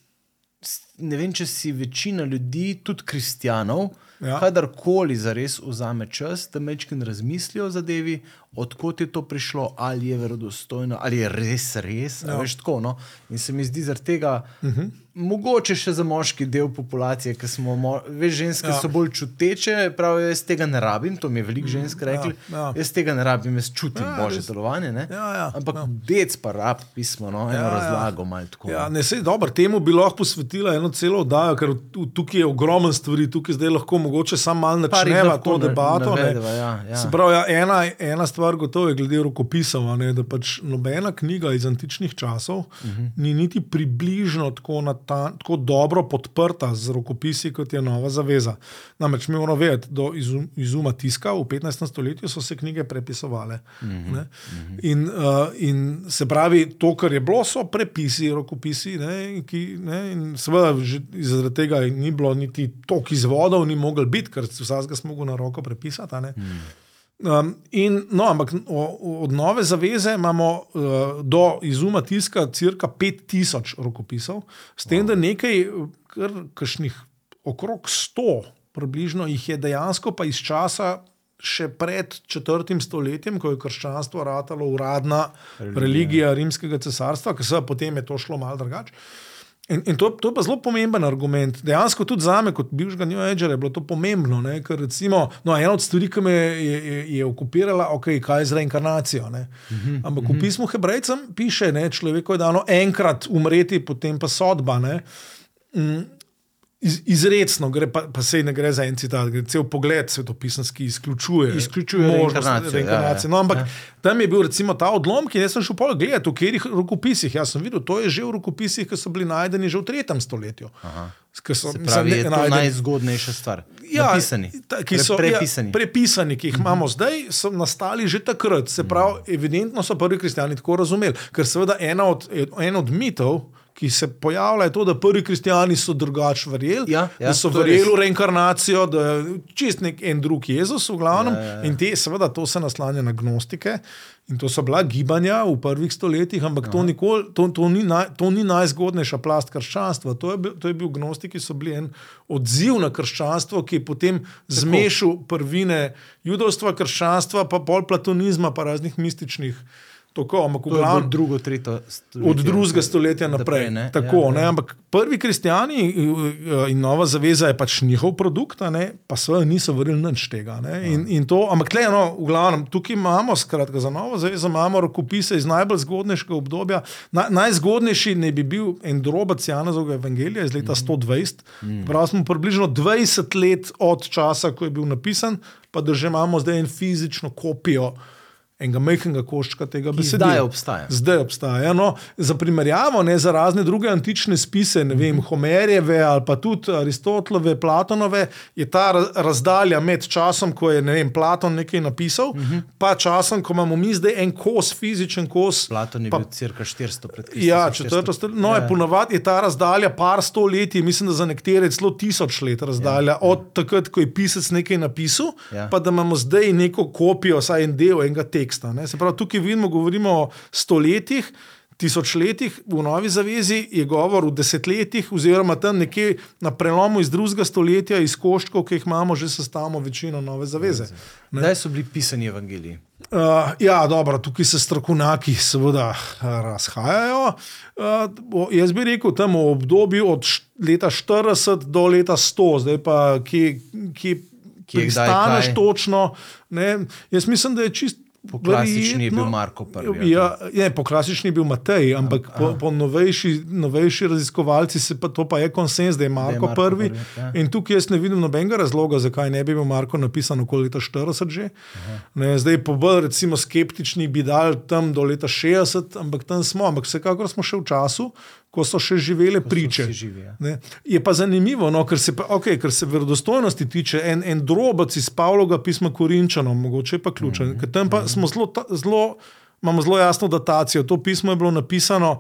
ne vem, če si večina ljudi, tudi kristijanov, Ja. ja. kadarkoli za res vzame čas, da mečkin razmislijo o zadevi, odkot je to prišlo, ali je verodostojno, ali je res res. Ja. Veš, tako, no? In se mi zdi zaradi tega. Uh -huh. Mogoče še za moški del populacije, ki smo, mo- veš, ženske Ja. Mhm. ja. so bolj čuteče, pravijo, jaz tega ne rabim, to mi je veliko žensk rekli. Ja, ja. Jaz tega ne rabim, jaz čutim Ja, ja, božje delovanje. ne. Ja, ja, Ampak ja. ja. dec pa rab pismo, no, eno Ja, ja, ja. razlago malo tako. Ja, no. ne, sej, dobro, temu bi lahko posvetila eno celo oddajo, ker tu- tukaj je ogromno stvari, tukaj zdaj lahko mogoče samo malo načneva to debato. ne. navedeva, ja, ja. Se pravi, ja, ena, ena stvar gotovo je glede rokopisov, ne, da pač nobena knjiga iz antičnih časov uh Mhm. -huh. ni niti približno tako, nata, tako dobro podprta z rokopisi, kot je Nova zaveza. Namreč mi moramo vedeti, do izum, izuma tiska v 15. stoletju so se knjige prepisovale. Uh Mhm. -huh. in, uh, in se pravi, to, kar je bilo, so prepisi, rokopisi. Ne, ki, ne, in seveda zaradi tega ni bilo niti toliko izvodov, ni mogel biti, ker vsakega smo mogli na roko prepisati. a ne. Um, in, no, ampak od nove zaveze imamo uh, do izuma tiska cirka 5000 rokopisov, s tem, da nekaj, kar kakšnih okrog 100, približno jih je dejansko pa iz časa. Še pred četrtim stoletjem, ko je krščanstvo ratalo uradna religija, religija rimskega cesarstva, ki se potem je to šlo malo drugače. In, in to, to je pa zelo pomemben argument. Dejansko tudi za me, kot bivšega New Agera, je bilo to pomembno. Ne? Ker recimo, no, ena od stvari, ki me je, je, je okupirala, okay, kaj je z reinkarnacijo. Ne? Ampak v pismu Hebrejcem piše, da človeku je dano enkrat umreti, potem pa sodba. Ne? Iz, izredno, gre pa, pa se ne gre za en citat, gre cel pogled svetopisanski izključuje. Izključuje možnost reinkarnacijo, reinkarnacije. ja, ja. No, ampak Ja. tam je bil recimo ta odlomek, in jaz sem šel pol gledati, v katerih rokopisih. Jaz sem videl, to je že v rokopisih, ki so bili najdeni že v tretjem stoletju. Ker So, Se mislim, pravi, ne- je to najdeni- najzgodnejša stvar. Ja, Napisani. ta, ki so Pre, ja, prepisani. prepisani, ki jih imamo zdaj, so nastali že takrat. Se pravi, evidentno so prvi kristijani tako razumeli. Ker seveda ena od, en od mitov. Ki se pojavlja, je to, da prvi kristijani so drugače verjeli, Ja, ja, da so verjeli v reinkarnacijo, da je čist nek en drug Jezus, v glavnem. Ja, ja, ja. In te, seveda, to se naslanja na gnostike. In to so bila gibanja v prvih stoletjih, ampak to, nikoli, to, to, ni naj, to ni najzgodnejša plast krščanstva. To je, bil, to je bil gnostiki, so bili en odziv na krščanstvo, ki je potem zmešal prvine judovstva, krščanstva, pa pol platonizma, pa raznih mističnih tokov. Ampak v glavnem. drugo, tretje stoletje. Od drugega stoletja naprej. ne? Tako, Ja, ne, ja. ampak prvi kristijani in nova zaveza je pač njihov produkt, ne, pa seveda niso verjeli nič tega. ne, In, in to, ampak tle, no, v glavnem, tukaj imamo, skratka, za novo zavezo imamo rokopise iz najbolj zgodnejšega obdobja. Na, najzgodnejši naj bi bil en drobec Janezovega evangelija iz leta 120. Prav smo približno 20 let od časa, ko je bil napisan, pa da že imamo zdaj en fizično kopijo. Enega majhnega koščka tega besedila. zdaj obstaja. Zdaj obstaja. No, za primerjavo, ne, za razne druge antične spise, ne vem, Homerjeve ali pa tudi Aristotelove, Platonove, je ta ra- razdalja med časom, ko je ne vem, Platon nekaj napisal, pa časom, ko imamo mi zdaj en kos, fizičen kos. Platon je pa, bil cirka 400 pred Kristusom. Ja, 400. četrto stoletje. No, je ponavadi je ta razdalja par sto let, mislim, da za nekatere celo tisoč let razdalja, ja, od takrat, ko je pisec nekaj napisal, Ja. pa da imamo zdaj neko kopijo, vsaj en del enega teksta. Ne. Se pravi, tukaj vidimo, govorimo o stoletjih. Tisočletjih v Novi zavezi je govor v desetletjih, oziroma tam nekje na prelomu iz drugega stoletja, iz koščkov, ki jih imamo, že sestavljamo večino Nove zaveze. Kdaj so bili pisani evangeliji? Uh, ja, dobro, tukaj se strokovnjaki seveda uh, razhajajo. Uh, jaz bi rekel, tam v obdobju od leta 40 do leta 100, zdaj pa ki, ki, Kje, kdaj, pristaneš kaj? točno. Ne, jaz mislim, da je čist. Po klasični je bil verjetno- Marko prvi, ali Ja, ne, po klasični je bil Matej, ampak po, po novejši, novejši raziskovalci se pa to pa je konsens, da je Marko, Marko prvi. prvi, ja. In tukaj jaz ne vidim nobenega razloga, zakaj ne bi bil Marko napisan okoli leta 40 že. Ne, zdaj po bolj recimo skeptični bi dal tam do leta 60, ampak tam smo, ampak vsekakor smo še v času, ko so še živele priče. vsi živi, ja. Je pa zanimivo, no, ker, se okay, ker se verodostojnosti tiče, en, en drobec iz Pavloga pisma Korinčanom, mogoče je pa ključen. Mm -hmm. Tam pa smo zelo, zelo, imamo zelo jasno datacijo. To pismo je bilo napisano.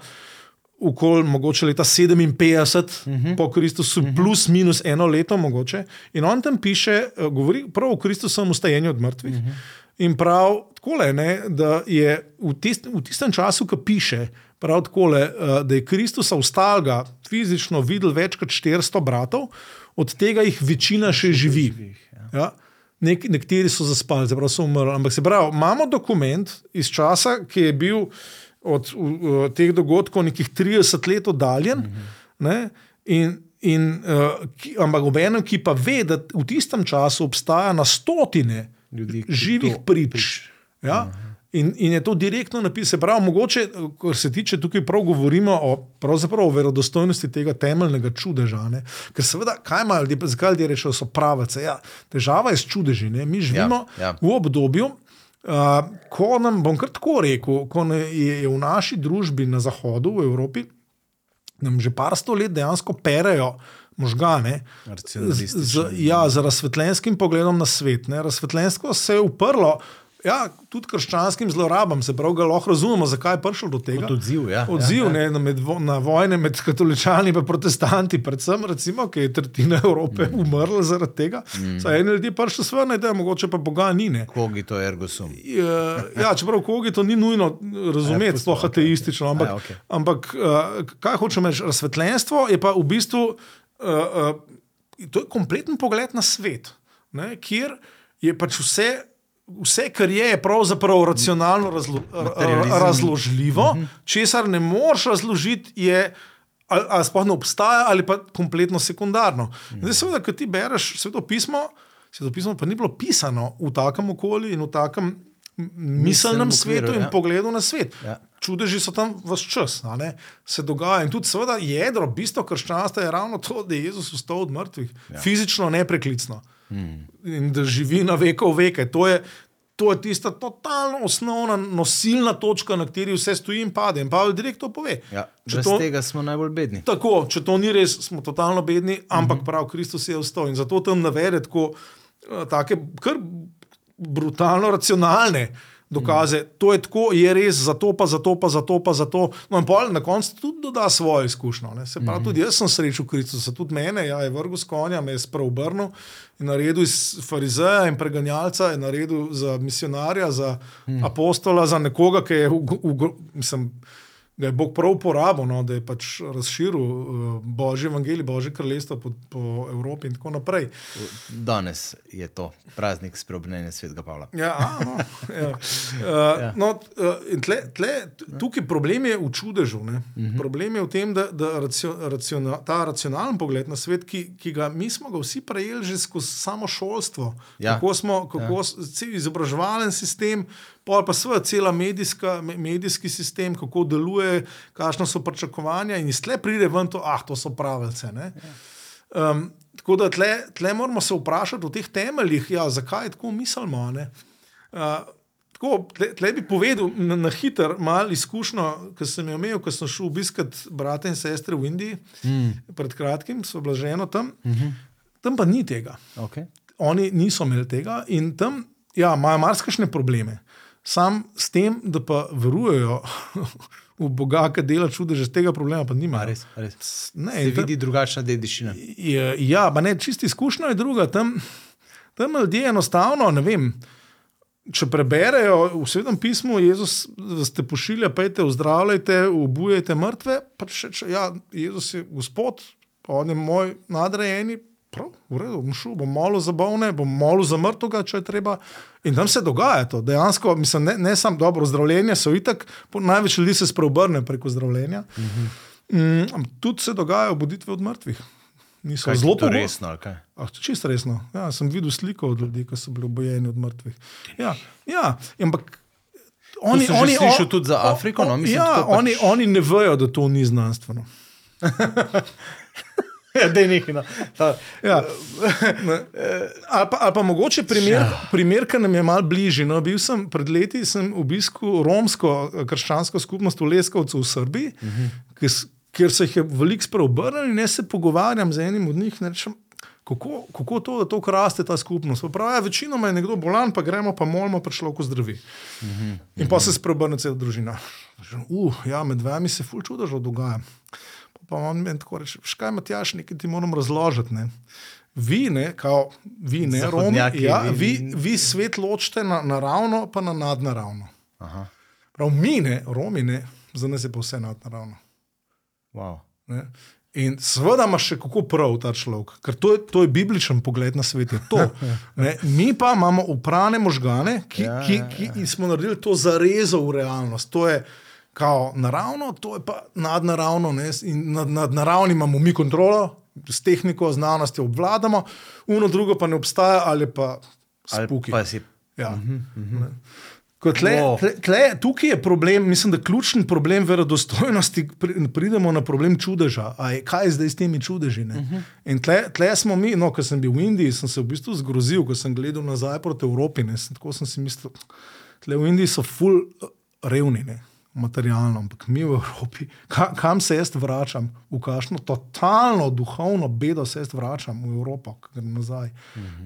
Okoli mogoče leta 57 uh -huh. po Kristusu, uh -huh. plus minus eno leto, mogoče. In on tam piše, eh, govori prav o Kristusovem ustajenju od mrtvih. Uh -huh. In prav takole, ne, da je v, tist, v tistem času, ko piše, prav takole, eh, da je Kristusa ustalega fizično videl več kot 400 bratov, od tega jih večina še živi. Ja. Nek, nekateri so zaspali, pravi, so umrli. Ampak se pravi, imamo dokument iz časa, ki je bil od uh, teh dogodkov nekih 30 let oddaljen. Mm -hmm. in, in, uh, ki, ampak ob enem, ki pa ve, da v tistem času obstaja na stotine Ljudi, živih to prič. Ja? In, in je to direktno napisano. Prav, mogoče, kar se tiče tukaj, prav govorimo o, o verodostojnosti tega temeljnega čudeža. Ne? Ker seveda, kaj imajo ljudje, zakaj ljudje rečejo, so pravice. Ja, težava je s čudeži. Ne? Mi živimo Ja, ja. v obdobju, uh, ko nam, bom kar tako rekel, ko je, je v naši družbi na zahodu, v Evropi, nam že par sto let dejansko perejo možgane. Z, z, ja, z razsvetljenskim pogledom na svet. Ne. Razsvetljensko se je uprlo. Ja, tudi krščanskim zlorabam, se pravi, lahko razumemo, zakaj je prišlo do tega. Kot odziv, ja. Odziv Ja, ne, na, med, na vojne med katoličani in protestanti, predvsem, recimo, ki je tretjina Evrope mm. umrla zaradi tega. Mm. Saj eni ljudje prišli svoje, da je mogoče pa Boga ni. Ne. Kogi to je ergo sum. Ja, ja, čeprav kogi to ni nujno razumeti, Ja, sploh pustimo, ateistično. Ampak, Ja, okej. ampak uh, kaj hočem reči, razsvetljenstvo je pa v bistvu uh, uh, to je kompleten pogled na svet, ne, kjer je pač vse. Vse, kar je, je pravzaprav racionalno razlo, razložljivo, uh -huh. česar ne moreš razložiti, je ali, ali sploh ne obstaja, ali pa kompletno sekundarno. -huh. Zdaj, seveda, ko ti bereš sveto pismo, sveto pismo pa ni bilo pisano v takem okolju in v takem miselnem okviru, svetu in ja. pogledu na svet. Ja. čudeži so tam vse čas, se dogaja. In tudi, seveda, jedro, bistvo krščanstva je ravno to, da je Jezus vstal od mrtvih, ja. fizično, nepreklicno. In da živi na veko v veke. To je, to je tista totalno osnovna nosilna točka, na kateri vse stoji in pade. In Pavel direkt to pove. Ja, brez to- tega smo najbolj bedni. Tako, če to ni res, smo totalno bedni, ampak prav Kristus je vstal. In zato tam navede tako, eh, take kar brutalno racionalne dokaze. Mm. To je tako, je res, zato pa, zato pa, zato pa, zato. No, in pol na koncu tudi doda svojo izkušnjo. Ne. Se pravi, mm. tudi jaz sem srečal Kristusa, tudi mene, ja, je vrgel s konja, me je spreobrnil in naredil iz farizeja in preganjalca, je naredil za misionarja, za mm. apostola, za nekoga, ki je, v, v, v, mislim, ga je Bog prav uporabil, no, da je pač razširil uh, Božji evangelij, Božje kraljestvo po, po Evropi in tako naprej. Danes je to praznik spreobrnenja svetega Pavla. Ja, a, no, ja. Uh, ja. no, uh, tle, tle, tukaj problem je v čudežu. Uh -huh. Problem je v tem, da, da racio, raciona, ta racionalen pogled na svet, ki, ki ga mi smo ga vsi prejeli že skozi samo šolstvo, Ja. kako smo, kako ja. cel izobraževalen sistem, pol pa seveda cela medijska, me- medijski sistem, kako deluje, kakšno so pričakovanja in iz tle pride ven to, ah, to so pravice. Ne? Um, tako da tle, tle moramo se vprašati o teh temeljih, ja, zakaj tako mislimo. ne. Uh, tako, tle, tle bi povedal na, na hiter, malo izkušnjo, ki sem jo imel, ko sem šel obiskat brate in sestre v Indiji, mm. pred kratkim, so bila žena tam, mm -hmm. tam pa ni tega. Okay. Oni niso imeli tega in tam ja, imajo marsikšne probleme. Sam s tem, da pa verujejo v Boga, ki dela čudeže, tega problema pa A, nimajo. res, res. Ne, Se in tam- vidi drugačna dediščina. Je, ja, pa ne, čisti izkušnja je druga. Tam, tam ljudje enostavno, ne vem. Če preberejo v svetem pismu, Jezus vas te pošilja, pejte, ozdravljajte, obujajte mrtve. Pa če, če, ja, Jezus je Gospod, on je moj nadrejeni. Prav, v redu, bom šel, bom molil za bolne, bom molil za mrtvega, če je treba. In tam se dogaja to. Dejansko, mislim, ne, ne samo dobro zdravljenje, so itak, največ ljudi se spreobrne preko zdravljenja. Mm, ampak tudi se dogajajo buditve od mrtvih. Niso zelo to pogo- resno, kaj? Ah, čisto resno. Ja, sem videl sliko od ljudi, ki so bili obojeni od mrtvih. Ja, ja ampak. Oni, že oni, slišal o- tudi za o- Afriko, no, o- mislim, ja, pač- oni, oni ne vejo, da to ni znanstveno. Ja, da je nekaj. No. Ja. Ne. Ali, pa, ali pa mogoče primer, primer ki nam je mal bližji. No, bil sem pred leti, sem obiskal romsko eh, krščansko skupnost v Leskovcu v Srbiji, uh -huh. kjer, se jih je veliko spreobrnilo in jaz se pogovarjam z enim od njih. Rečem, kako, kako to, da to raste ta skupnost? Pravi, ja, večinoma je nekdo bolan, pa gremo pa molimo, pa človek zdravi. Uh -huh. In pa se spreobrne cela družina. Uh, ja, med vami se ful čudežo dogaja. Pa on meni tako reče, škaj Matjaš, nekaj ti moram razložiti. Ne. Vi, ne, kao, vi, ne, Zahodnjaki, ja, vi- vi, svet ločite na naravno, pa na nadnaravno. Aha, Prav mi, ne, Romi, ne, za nas je pa vse nadnaravno. wow. Ne. In seveda ima še kako prav ta človek, ker to je, to je bibličen pogled na svet. Mi pa imamo uprane možgane, ki, Ja, ja, ki, ja, ki, in smo naredili to zarezo v realnost. To je kao naravno, to je pa nadnaravno. Ne. In nad, nad naravni imamo mi kontrolo, s tehniko, znanostjo obvladamo, uno drugo pa ne obstaja ali pa Ali spuki. pa si Ja. Ne. Ko Tle, Wow. tle, tle, tukaj je problem, mislim, da ključni problem verodostojnosti, pri- pridemo na problem čudeža. A Je, kaj je zdaj s temi čudeži? Uh -huh. In tle, tle smo mi, no, ko sem bil v Indiji, sem se v bistvu zgrozil, ko sem gledal nazaj proti Evropi. Ne, sem, tako sem si mislil, tle v Indiji so ful revni. Ne. Materialno, ampak mi v Evropi, ka, kam se jaz vračam, v kakšno totalno duhovno bedo se jaz vračam v Evropo, grem nazaj.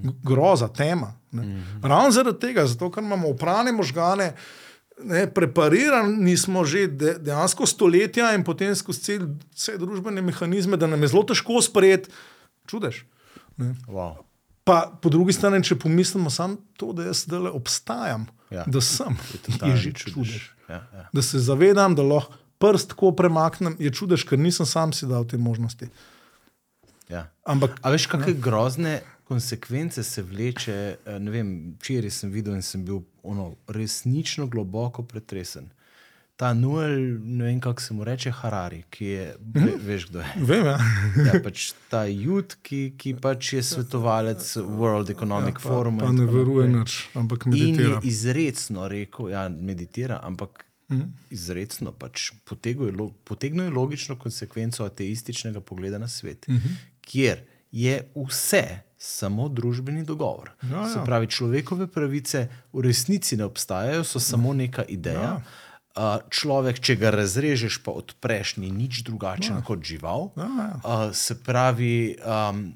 G- Groza, tema. Mm -hmm. Ravno zaradi tega, zato ker imamo uprane možgane, ne, preparirani smo že de, dejansko stoletja in potem skozi cel, vse družbene mehanizme, da nam je zelo težko sprejeti, čudež. Ne. wow. Pa po drugi strani, če pomislimo samo to, da jaz zdaj obstajam, Ja. da sem, je, že čudež. Ja, ja. Da se zavedam, da lahko prst tako premaknem, je čudež, ker nisem sam si dal te možnosti. Ja. Ampak A veš, kakšne grozne konsekvence se vleče? eh, vem, včeraj sem videl in sem bil ono, resnično globoko pretresen. Ta Noel, ne vem kako se mu reče, Harari, ki je, ve, veš kdo je. vem, ja. Ja, pač ta Jud, ki, ki pač je svetovalec World Economic pa, Forum. pa ne veruje nič, ampak In je meditira. izredno rekel, ja, meditira, ampak mm. izredno pač potegnil logično konsekvenco ateističnega pogleda na svet, -hmm. kjer je vse samo družbeni dogovor. Ja, ja. Se pravi, človekove pravice v resnici ne obstajajo, so samo neka ideja. Ja. Uh, človek, če ga razrežeš, pa odpreš, ni nič drugačen ja. kot žival. Ja, ja. Uh, se pravi, um,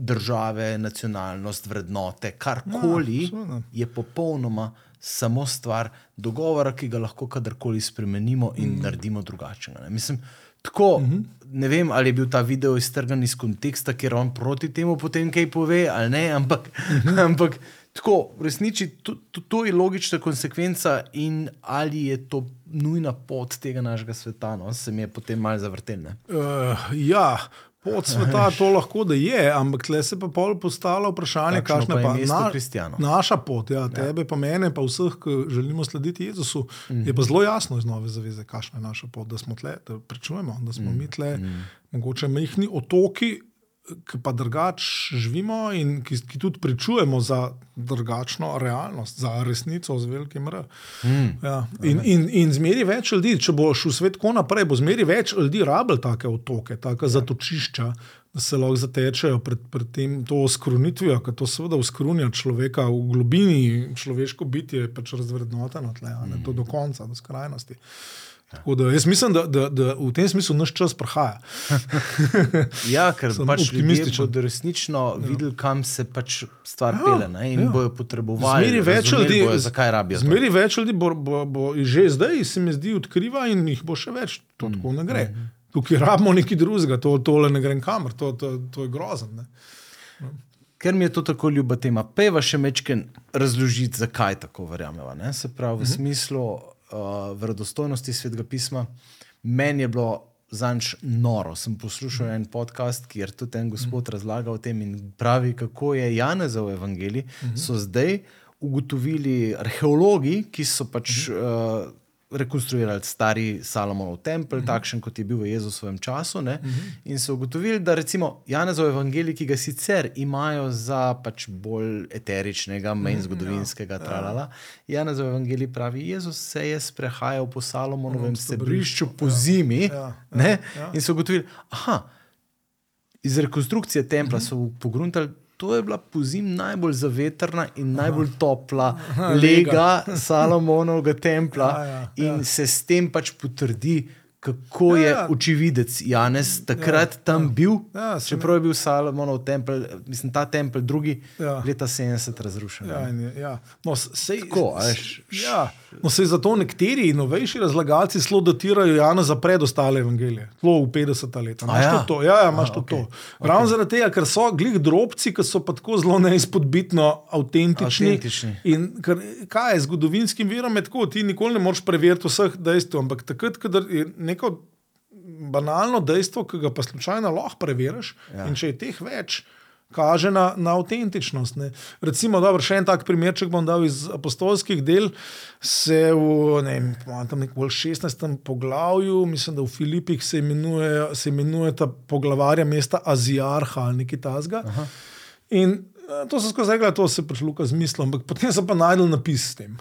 države, nacionalnost, vrednote, karkoli ja, je popolnoma samo stvar dogovora, ki ga lahko kadarkoli spremenimo in mm. naredimo drugačnega. Mislim, tako, mm -hmm. ne vem, ali je bil ta video iztrgan iz konteksta, ker on proti temu potem kaj pove, ali ne, ampak. Mm -hmm. ampak Tako, v resnici to, to, to je logična konsekvenca, in ali je to nujna pot tega našega sveta, no? se mi je potem malo zavrtel. Uh, ja, pot sveta to lahko da je, ampak tle se pa pol postalo vprašanje, kakšno pa je na, naša pot. Ja, ja. tebe, ja. pa mene, pa vseh, ki želimo slediti Jezusu, mm -hmm. je pa zelo jasno iz nove zaveze, kakšna je naša pot, da smo tle, da prečujemo, da smo mm -hmm. mi tle, mm -hmm. mogoče mehni otoki ki pa drugače živimo in ki, ki tudi pričujemo za drugačno realnost, za resnico z velikim R. Mm. Ja. In, in, in zmeri več ljudi, če boš v svet tako naprej, bo zmeri več ljudi rabil take otoke, take ja. zatočišča. Da se lahko zatečejo pred, pred tem skrunitvijo, ker to seveda uskrunja človeka v globini, človeško bitje je pač razvrednoteno, tle, mm. to do konca, do skrajnosti. Uh, Da, jaz mislim, da, da, da v tem smislu naš čas prihaja. ja, ker sem pač optimističen. Da bodo resnično ja. videli, kam se pač stvar ja, pele ne? in ja. bojo potrebovali. Zmeri več ljudi, bojo, zakaj rabijo. Zmeri več ljudi bo, bo, bo že zdaj, se mi zdi, odkriva in jih bo še več. To mm. tako ne gre. Mm. Tukaj rabimo nekaj drugega, to tole ne gre kamor, to, to, to je grozno. Ker mi je to tako ljuba tema, peva še mečken razložiti, zakaj tako verjamemo. Se pravi, v mm -hmm. smislu uh, verodostojnosti svetega pisma. Meni je bilo zanč noro. Sem poslušal mm. en podcast, kjer tudi en gospod mm. razlaga o tem in pravi, kako je Janezov evangelij. Mm -hmm. So zdaj ugotovili arheologi, ki so pač. Mm -hmm. uh, rekonstruirali stari Salomonov tempelj, uh mhm. -huh. takšen kot je bil v Jezusovem času. Uh mhm. -huh. In so ugotovili, da recimo Janezov evangelij, ki ga sicer imajo za pač bolj eteričnega, manj mhm, zgodovinskega, ja, tralala. Ja. Janezov evangelij pravi, Jezus se je sprehajal po Salomonovem stebrišču po ja. zimi. Ja. Ja. Ja. In so ugotovili, da iz rekonstrukcije templa uh -huh. so pogruntali to je bila pozim najbolj zavetrna in najbolj topla Aha, lega. Salomonovega templa ja, ja, ja. in se s tem pač potrdi, kako ja, je ja. očividec Janes takrat ja, tam ja. bil. Ja, čeprav je bil Salomonov tempelj, mislim, ta tempelj, drugi ja. leta 70 razrušen. Ja, ja. No, sej, Tako, až, ja. no, sej zato nekateri novejši razlagalci zelo dotirajo Jana za predostale evangelije, zelo v 50 letih. Imáš ja? to? Ja, ja imaš to. Okay. to. Ravno okay. zaradi tega, ker so glih drobci, ki so pa tako zelo neizpodbitno avtentični. avtentični. In ker, kaj je zgodovinskim virom, je tako, ti nikoli ne moreš preveriti vseh dejstev, ampak takrat, kadar je neko banalno dejstvo, ki ga pa slučajno lahko preveriš. Ja. In če je teh več, kaže na, na avtentičnost. Ne. Recimo, dobro, še en tak primer, če bom dal iz apostolskih del, se v ne, vem, 16. poglavju, mislim, da v Filipih se imenuje, se imenuje ta poglavarja mesta Azijarha ali nekaj tasga. In eh, to so skozi rekli, da se pač Luka zmislil, ampak potem so pa najdel napis s tem.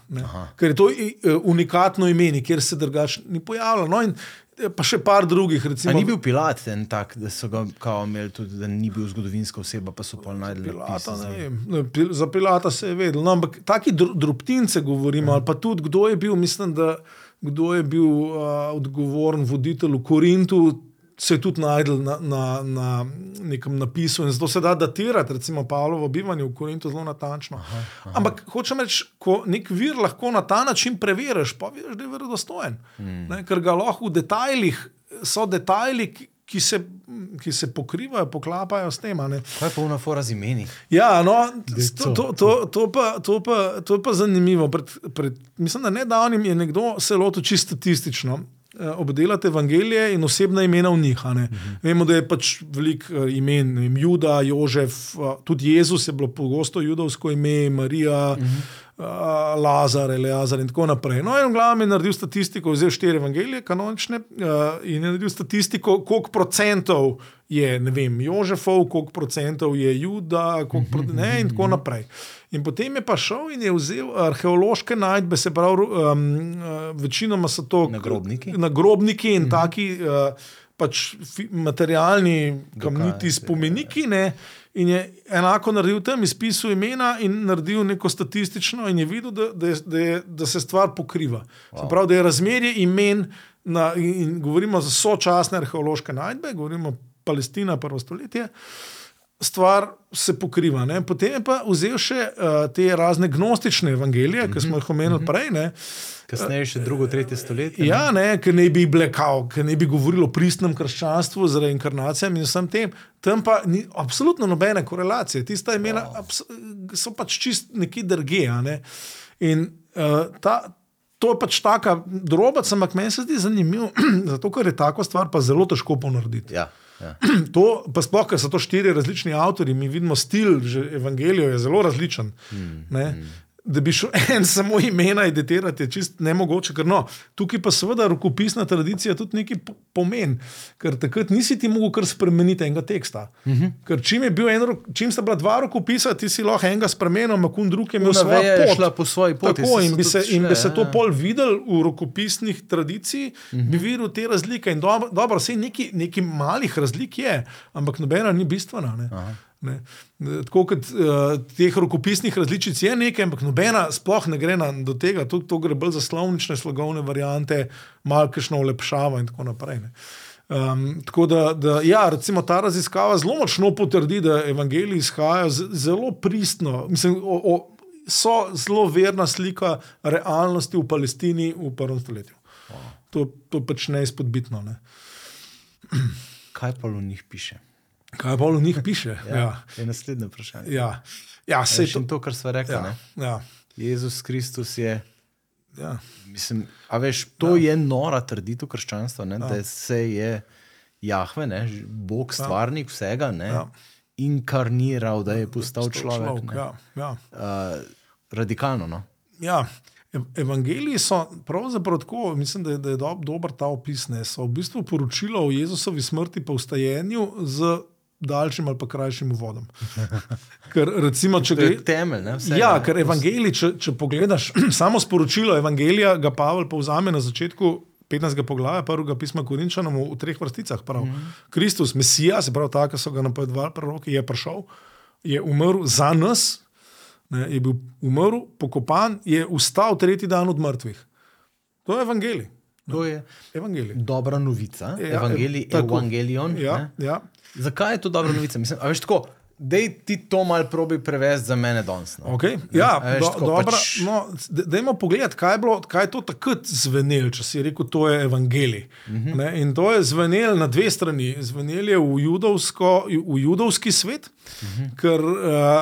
Ker je to eh, unikatno ime, kjer se drugače ni pojavljalo. No, pa še par drugih. Recimo, ni bil Pilat ten tak, da so ga imeli tudi, da ni bil zgodovinska oseba, pa so pa najdli Pilata. Ne, za Pilata se je vedel. No, ampak taki drobtince govorimo, mm. ali pa tudi kdo je bil, mislim, da kdo je bil uh, odgovoren voditelj v Korintu se je tudi najdel na, na, na nekem napisu in zato se da datirati, recimo Pavlovo bivanje v Korintu zelo natančno. Aha, aha. Ampak hočem reči, ko nek vir lahko na ta način preveriš, pa veš, da je verodostojen. Hmm. Ne, ker ga lahko v detajlih, so detajli, ki se, ki se pokrivajo, poklapajo s tem. Kaj je pa unafora z imeni? Ja, no, to, to, to, to, pa, to, pa, to pa zanimivo. Pred, pred, mislim, da nedavnim je nekdo se lotil čisto statistično. Eh, obdelati evangelije in osebna imena v njih. Uh mhm. -huh. Vemo, da je pač veliko uh, imen, vem, Juda, Jožef, uh, tudi Jezus je bilo pogosto judovsko ime, Marija, uh -huh. Lazar, Eleazar in tako naprej. No, in v glavnem je naredil statistiko, vzel štiri evangelije, kanonične, uh, in je naredil statistiko, koliko procentov je, ne vem, Jožefov, koliko procentov je Juda, koliko, pro, ne, in tako naprej. In potem je pa šel in je vzel arheološke najdbe, se pravi, um, uh, večinoma so to nagrobniki, nagrobniki in uh -huh. taki. Uh, Pač materialni, kamniti spomeniki, ne, in je enako naredil tam, izpisal imena in naredil neko statistično, in je videl, da, da, da, je, da se stvar pokriva. Wow. Se pravi, da je razmerje imen, na, in govorimo za sočasne arheološke najdbe, govorimo Palestina, prvo stoletje. Stvar se pokriva. Ne? Potem je pa vzel še uh, te razne gnostične evangelije, mm -hmm. ki smo jih omenili mm -hmm. prej. Ne? Kasneje še drugo, tretje stoletje. Ja, ne, ker ne bi blekal, ker ne bi govoril o pristnem krščanstvu z reinkarnacijami in vsem tem. Tam pa ni absolutno nobene korelacije. Tista imena wow. so pač čist neki drge. Ne? In uh, ta, to je pač taka droba, ampak meni se zdi zanimivo, zato ker je tako stvar pa zelo težko ponarediti. Ja. Ja. To, pa sploh, ker so to štiri različni avtori, mi vidimo stil, že evangelijo je zelo različen. Hmm, hmm da bi šel en samo imena editirati, je čist nemogoče. Ker, no, tukaj pa seveda rokopisna tradicija tudi nekaj pomeni, ker takrat nisi ti mogel kar spremeniti enega teksta. Uh mhm. -huh. Ker čim, en, čim sta bila dva rokopisa, ti si lahko enega spremenil, makun drug je imel svojo pot. Po svoji poti. Tako, in bi se, šle, in bi se to ja. pol videl v rokopisnih tradicijah, uh -huh. bi mhm. videl te razlike. In dobro, dobro vse nekaj malih razlik je, ampak nobena ni bistvena. Ne. Tako kot uh, teh rokopisnih različic je nekaj, ampak nobena sploh ne gre na, do tega, tudi to gre bolj za slovnične, slogovne variante, malkešno ulepšava in tako naprej. Um, tako da, da ja, recimo ta raziskava zelo močno potrdi, da evangeliji izhajajo zelo pristno. Mislim, o, o, so zelo verna slika realnosti v Palestini v prvem stoletju. To, to pač neizpodbitno. Ne. Kaj pa v njih piše? Kaj pa v njih piše? ja, ja. Je naslednje vprašanje. Ja. Ja, se je to, to, kar smo rekli. Ja, ja. Jezus Kristus je. Ja. Mislim, a veš, to ja. je nora trditev krščanstva, ja. da se je Jahve, ne, Bog, ja. stvarnik ja. vsega, ne, ja. inkarniral, da je postal človek. človek ja. Ja. Uh, radikalno. No? Ja. Evangeliji so pravzaprav tako, mislim, da je, da je dob, dober ta opis. Ne, so v bistvu poročilo o Jezusovi smrti in ustajenju z daljšim ali pa krajšim uvodom. Ker, recimo, to je temelj. Ne, vsega, ja, ker evangelij, če, če pogledaš samo sporočilo evangelija, ga Pavel povzame na začetku 15. poglavja, prvega pisma Korinčanom v, treh vrsticah. Prav. Mm -hmm. Kristus, Mesija, se pravi, tako so ga napovedovali proroki, je prišel, je umrl za nas, ne, je bil umrl, pokopan, je vstal tretji dan od mrtvih. To je evangelij. To je evangelij. dobra novica. Ja, evangelij, evangelion. Ja, ja. Zakaj je to dobra novica? Mislim, veš, tako, da ti to malo probi prevesti za mene danes. No. Okay. Ja, do, tako, dobra, pač... no, dajmo pogledati, kaj, kaj je to takrat zvenelo, če si rekel, to je evangelij. Uh mhm. -huh. In to je zvenelo na dve strani. Zvenelo je v, judovsko, v judovski svet, mhm. -huh. ker uh,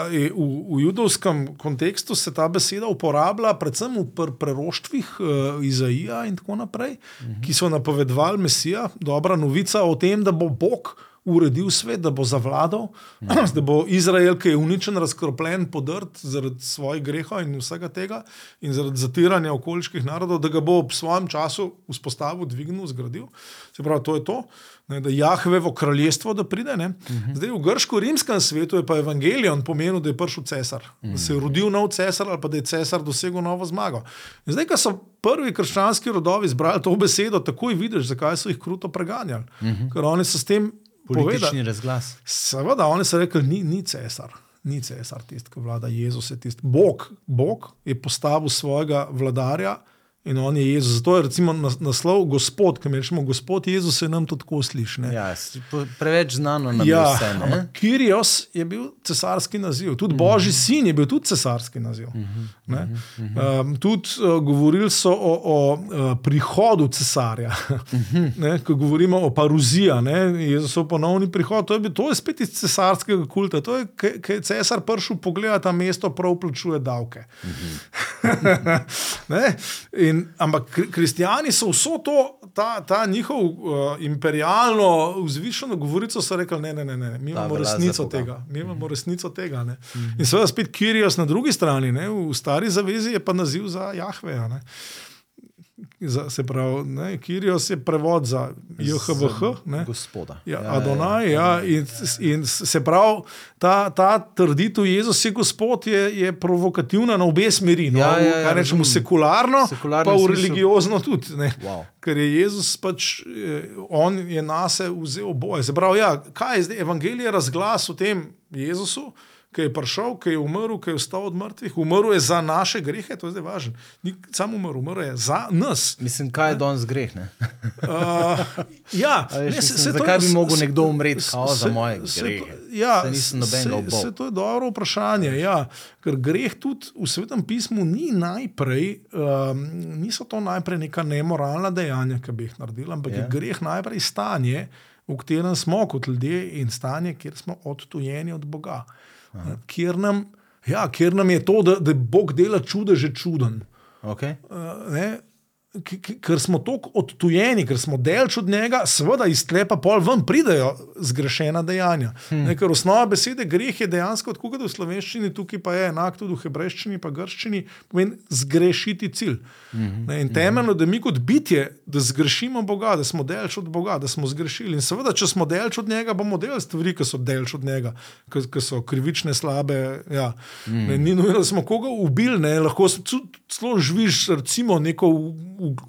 v, v judovskem kontekstu se ta beseda uporablja predvsem v pr preroštvih uh, Izaija in tako naprej, mhm. -huh. ki so napovedovali Mesija, dobra novica o tem, da bo Bog uredil svet, da bo zavladal, ja. da bo Izrael, ki je uničen, razkropljen, podrt zaradi svojih grehov in vsega tega, in zaradi zatiranja okoliških narodov, da ga bo ob svojem času vzpostavil, dvignil, zgradil. Se pravi, to je to. Ne, da Jahvevo kraljestvo da pride. Uh mhm. -huh. Zdaj v grško-rimskem svetu je pa evangelijon pomenil, da je prišel cesar, uh -huh. da se je rodil nov cesar ali pa da je cesar dosegel novo zmago. In zdaj, ko so prvi krščanski rodovi izbrali to besedo, takoj vidiš, zakaj so jih kruto preganjali. Uh mhm. -huh. Ker oni so s tem Politični razglas. Seveda, oni so rekli, ni, ni cesar, ni cesar tisti, ki vlada, Jezus je tisti. Bog, Bog je postavil svojega vladarja in on je Jezus. Zato je recimo naslov Gospod, ki rečemo, Gospod Jezus se nam to tako sliši. Ja, preveč znano na ja, vse. Kirios je bil cesarski naziv, tudi mm -hmm. Božji sin je bil tudi cesarski naziv. Mm -hmm. um, tudi uh, govorili so o, o uh, prihodu cesarja, mm -hmm. ko govorimo o paruziji, Jezusov ponovni prihod. To je, to je spet iz cesarskega kulta. To je, ki je cesar prišel pogledati, da mesto prav plačuje davke. Mm -hmm. In, ampak kristijani so vso to, ta, ta njihov uh, imperialno vzvišeno govorico, so rekli: ne, ne, ne, ne. mi imamo resnico tega. Mi imamo mm. resnico tega. Mm -hmm. In seveda spet Kirijos na drugi strani, ne? v stari zavezi je pa naziv za Jahveja. Ne? Za, se pravi, Kirijos je prevod za JHVH, gospoda. Ja, ja, Adonaj. Ja, ja, in, in se pravi, ta, ta trditev, Jezus je gospod, je, je provokativna na obe smeri. No, ja, ja, ja, rečemo sekularno, sekularno, pa v religiozno tudi. Wow. Ker je Jezus pač, eh, on je nas vzel oboje. Se pravi, ja, kaj je zdaj evangelij razglas o tem Jezusu? Ki je prišel, ki je umrl, ki je vstal od mrtvih, umrl je za naše grehe, to je zdaj važno. Ni samo umrl, umrl je za nas. Mislim, kaj je danes greh? uh, ja, veš, ne, se, se zakaj to, bi lahko nekdo umrl za moje grehe? Ja, se, se, se, to je dobro vprašanje. Ja, ker greh tudi v svetem pismu ni najprej, um, niso to najprej neka nemoralna dejanja, ki bi jih naredili, ampak ja. je greh najprej stanje. V katerem smo kot ljudje, in stanje, kjer smo odtujeni od Boga kjer nam, ja, kjer nam je to, da, da Bog dela čude, že čuden. Okay. Uh, ker smo tako odtujeni, ker smo delč od njega, seveda iz tlepa pol ven pridejo zgrešena dejanja. Hmm. Ne, ker osnova besede greh je dejansko, tako kot v slovenščini, tukaj pa je enak tudi v hebrejščini, pa grščini, pomeni zgrešiti cilj. Hmm. Ne, in temeljno, da mi kot bitje, da zgrešimo Boga, da smo delč od Boga, da smo zgrešili. In seveda, če smo delč od njega, bomo delali stvari, ki so delč od njega, ki so krivične, slabe. Ja. Hmm. Ne, ni nujno, da smo koga ubili, ne, lahko celo živiš, recimo, neko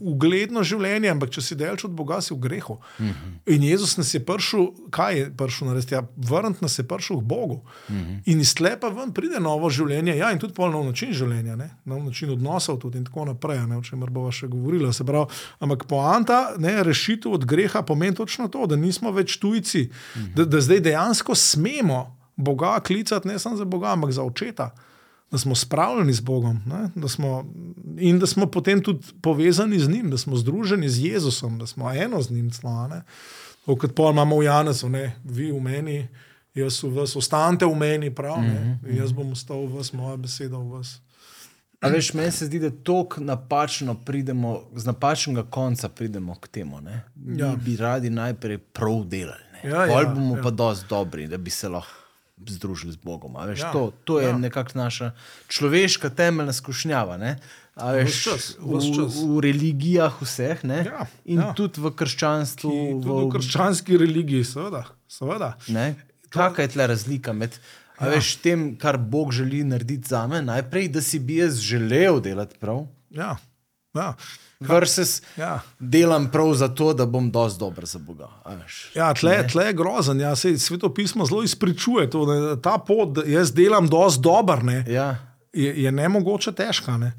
ugledno življenje, ampak če si delč od Boga, si v grehu. Uh mhm. -huh. In Jezus nas je prišel, kaj je prišel narediti? Ja, Vrniti nas je prišel k Bogu. Uh mhm. -huh. In iz tlepa ven pride novo življenje, ja, in tudi polno način življenja, ne? nov način odnosov, tudi in tako naprej, ne? o čemer bova še govorila. Pravi, ampak poanta, ne, rešitev od greha pomeni točno to, da nismo več tujci, uh mhm. -huh. da, da zdaj dejansko smemo Boga klicati ne samo za Boga, ampak za očeta da smo spravljeni z Bogom da smo, in da smo potem tudi povezani z njim, da smo združeni z Jezusom, da smo eno z njim. Kot pa imamo v Janezu, ne? vi v meni, jaz v vas, ostanite v meni, prav, mm -hmm. jaz bom ostal v vas, moja beseda v vas. A veš, meni se zdi, da tako napačno pridemo, z napačnega konca pridemo k temu. Mi ja. bi radi najprej prav delali. Ja, Pol ja, bomo ja. pa dosti dobri, da bi se lahko združili z Bogom. Veš, ja, to to je ja. nekakšna naša človeška temeljna skušnjava. Veš, čas, v, v religijah vseh ja, in ja. tudi v krščanstvu. Ki, tudi v, v krščanski religiji, seveda. seveda. Kakšna je tle razlika med ja. veš, tem, kar Bog želi narediti za me, najprej, da si bi jaz želel delati prav? Ja. Ja. Versus ja. delam prav zato, da bom dosti dober za Boga. Ja, tle, tle je grozen. Ja, Sveto pismo zelo izpričuje to, da ta pot, da jaz delam dosti dober, ja. je, je ne mogoče težka. Ne?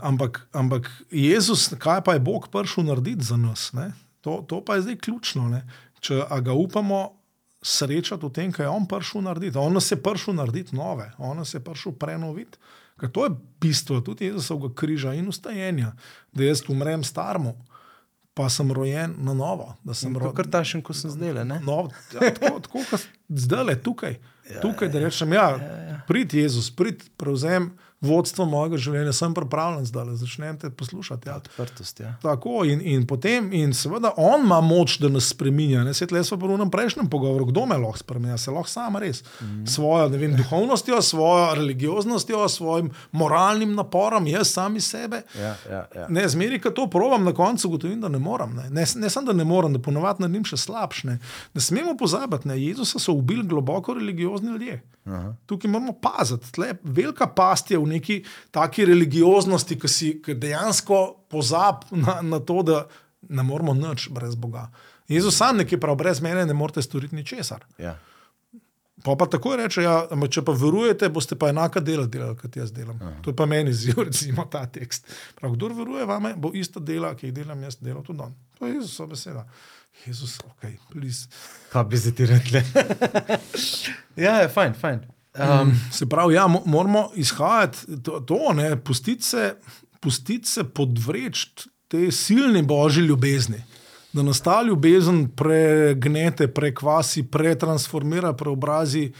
Ampak, ampak Jezus, kaj pa je Bog prišel narediti za nas? To, to pa je zdaj ključno. Ne? Če ga upamo srečati v tem, kaj je On prišel narediti. On nas je prišel narediti nove, On nas je prišel prenoviti. Ker to je bistvo tudi Jezusovega križa in ustajenja, da jaz umrem starmo, pa sem rojen na novo. Ro... Kot tašen, kot sem zdaj. No, ja, tako tako kot zdaj le tukaj. Ja, tukaj, da rečem, ja, ja, ja. prid Jezus, prid, prevzem vodstvo mojega življenja, sem pripravljen zdaj, da začnem te poslušati. Ja. Odprtost, ja. Tako in, in potem, in seveda, on ima moč, da nas spremenja. Ne svet le smo v enem prejšnjem pogovoru, kdo me lahko spremenja, se lahko sama res. Mm. Svojo vem, duhovnostjo, svojo religioznostjo, svojim moralnim naporom, jaz sami sebe. Ja, ja, ja. Ne, zmeri, ko to provam, na koncu ugotovim, da ne morem. Ne, ne, ne samo, da ne morem, da ponovadi naredim še slabše. Ne. ne smemo pozabiti, da Jezusa so ubili globoko religiozni ljudje. Aha. Tukaj moramo paziti. Tle, velika past je v neki taki religioznosti, ki si ki dejansko pozabi na, na to, da ne moramo nič brez Boga. Jezus sam nekaj prav, brez mene ne morete storiti ničesar. Ja. Pa, pa tako reče, ja, če pa verujete, boste pa enaka dela delali, kot jaz delam. Aha. To je pa meni zelo, recimo, ta tekst. Prav, kdo veruje vame, bo ista dela, ki jih delam jaz, delal tudi on. To je Jezusova beseda. Jezus, ok, plis. Kaj bi se ti rekli? ja, je fajn, fajn. Um, se pravi, ja, moramo izhajati to, to ne, pustiti se, pustit se podvreči te silne božje ljubezni. Da nas ta ljubezen pregnete, prekvasi, pretransformira, preobrazi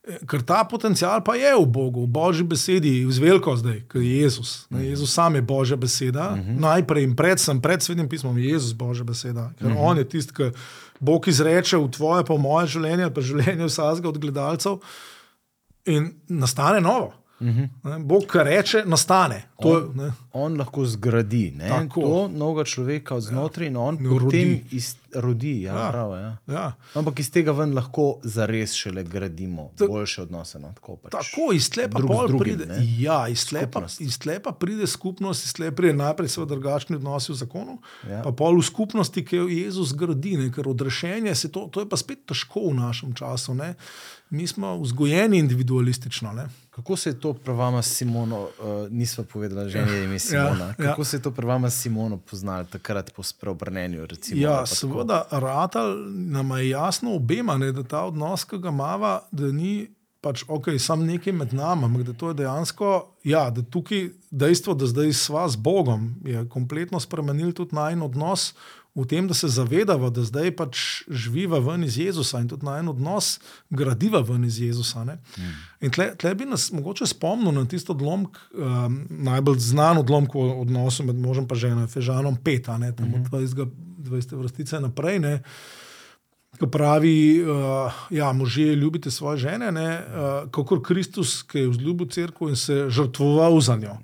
Ker ta potencial pa je v Bogu, v Božji besedi, v veliko zdaj, ker je Jezus. Ne, Jezus sam je Božja beseda, uh -huh. najprej in predvsem pred svetim pismom je Jezus Božja beseda. Ker uh -huh. on je tisti, ki Bog izreče v tvoje, pa v moje življenje, pa življenje vsakega od gledalcev in nastane novo. Uh -huh. Bog, kar reče, nastane. To, on, on lahko zgradi to novega človeka od znotraj, ja. in on potem rodi. Iz, rodi ja, ja. Prav, ja. Ja. Ampak iz tega ven lahko zares šele gradimo Ta, boljše odnose. No, tako, pač. tako iz tlepa pride. Ja, iz tlepa, iz tlepa pride skupnost, iz tlepa pride najprej v drugačni odnosi v zakonu, ja. pa pol v skupnosti, ki jo Jezus gradi, ne, ker odrešenje se to, to je pa spet težko v našem času. Ne. Mi smo vzgojeni individualistično. Ne. Kako se je to pri vama, Simono, uh, nismo povedali, že je ime Simona? Ja, Kako ja. se je to pri vama, Simono, poznalo takrat po spreobrnenju? Recimo, ja, seveda, Ratal nam je jasno obema, ne, da ta odnos, ki ga imamo, da ni pač ok, samo nekaj med nami, ampak da to je dejansko, ja, da tukaj dejstvo, da zdaj sva z Bogom, je kompletno spremenil tudi najn odnos v tem, da se zavedamo, da zdaj pač živiva ven iz Jezusa in tudi na en odnos gradiva ven iz Jezusa. Mm. In tle, tle bi nas mogoče spomnil na tisto odlomek, um, najbolj znan odlomek v odnosu med možem in ženo, Fežanom Peta, ne, tam mm -hmm. od 20. vrstice naprej. Ne, Ko pravi, uh, ja, možje, ljubite svoje žene, uh, kot Kristus, ki je vzljubil crkvo in se žrtvoval za njo.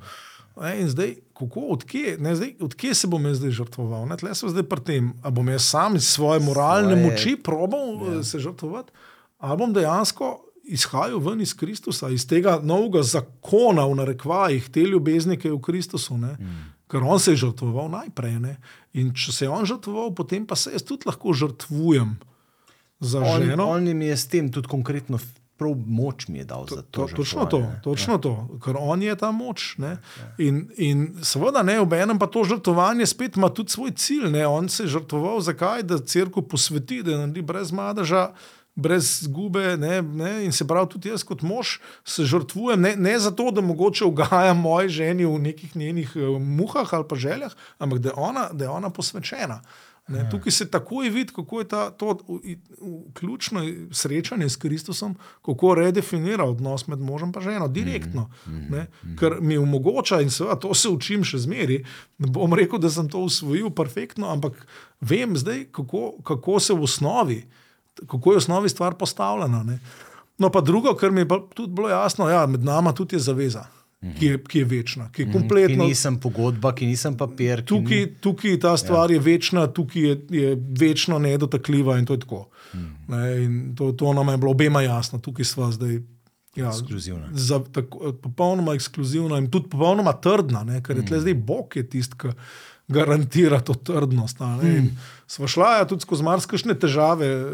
Ne, in zdaj, kako, odkje, ne, zdaj, odkje se bom zdaj žrtvoval? Ne, sem zdaj pri tem, ali bom jaz sam iz svoje moralne svoje, moči probal ja. se žrtvovati, ali bom dejansko izhajal ven iz Kristusa, iz tega novega zakona, v narekvajih, te ljubezni, ki je v Kristusu. Ne, mm. Ker on se je žrtvoval najprej. Ne, in če se je on žrtvoval, potem pa se jaz tudi lahko žrtvujem za on, ženo. On jim je s tem tudi konkretno prav moč mi je dal za to. to točno to, točno ja. to, ker on je ta moč. Ja. In, in seveda, ne, ob enem pa to žrtvovanje spet ima tudi svoj cilj. Ne. On se je žrtvoval, zakaj? Da crkvo posveti, da naredi brez madeža. Brez zgube, ne, ne, in se pravi, tudi jaz, kot mož, se žrtvujem ne, ne zato, da mogoče ugajam moji ženi v nekih njenih uh, muhah ali pa željah, ampak da je ona, da je ona posvečena. Ne, ja. tukaj se takoj vidi, kako je ta, to ključno srečanje s Kristusom, kako redefinira odnos med možem in ženo, direktno. Mm, mm, ne, mm. Ker mi omogoča, in seveda to se učim še zmeraj. Ne bom rekel, da sem to usvojil perfektno, ampak vem zdaj, kako, kako se v osnovi, kako je v osnovi stvar postavljena. Ne. No, pa drugo, kar mi je tudi bilo jasno, ja, med nami tudi je zaveza ki je, ki je večna, ki je kompletna. Ki nisem pogodba, ki nisem papir. Tukaj, ni... tukaj ta stvar ja. je večna, tukaj je, je večno nedotakljiva in to je tako. Mm. Ne, in to, to nam je bilo obema jasno, tukaj smo zdaj. Ja, ekskluzivna. Za, tako, popolnoma ekskluzivna in tudi popolnoma trdna, ne, ker je mm. tle zdaj Bog je tisti, ki garantira to trdnost. Mm. Sva šla ja, tudi skozi marsikšne težave uh,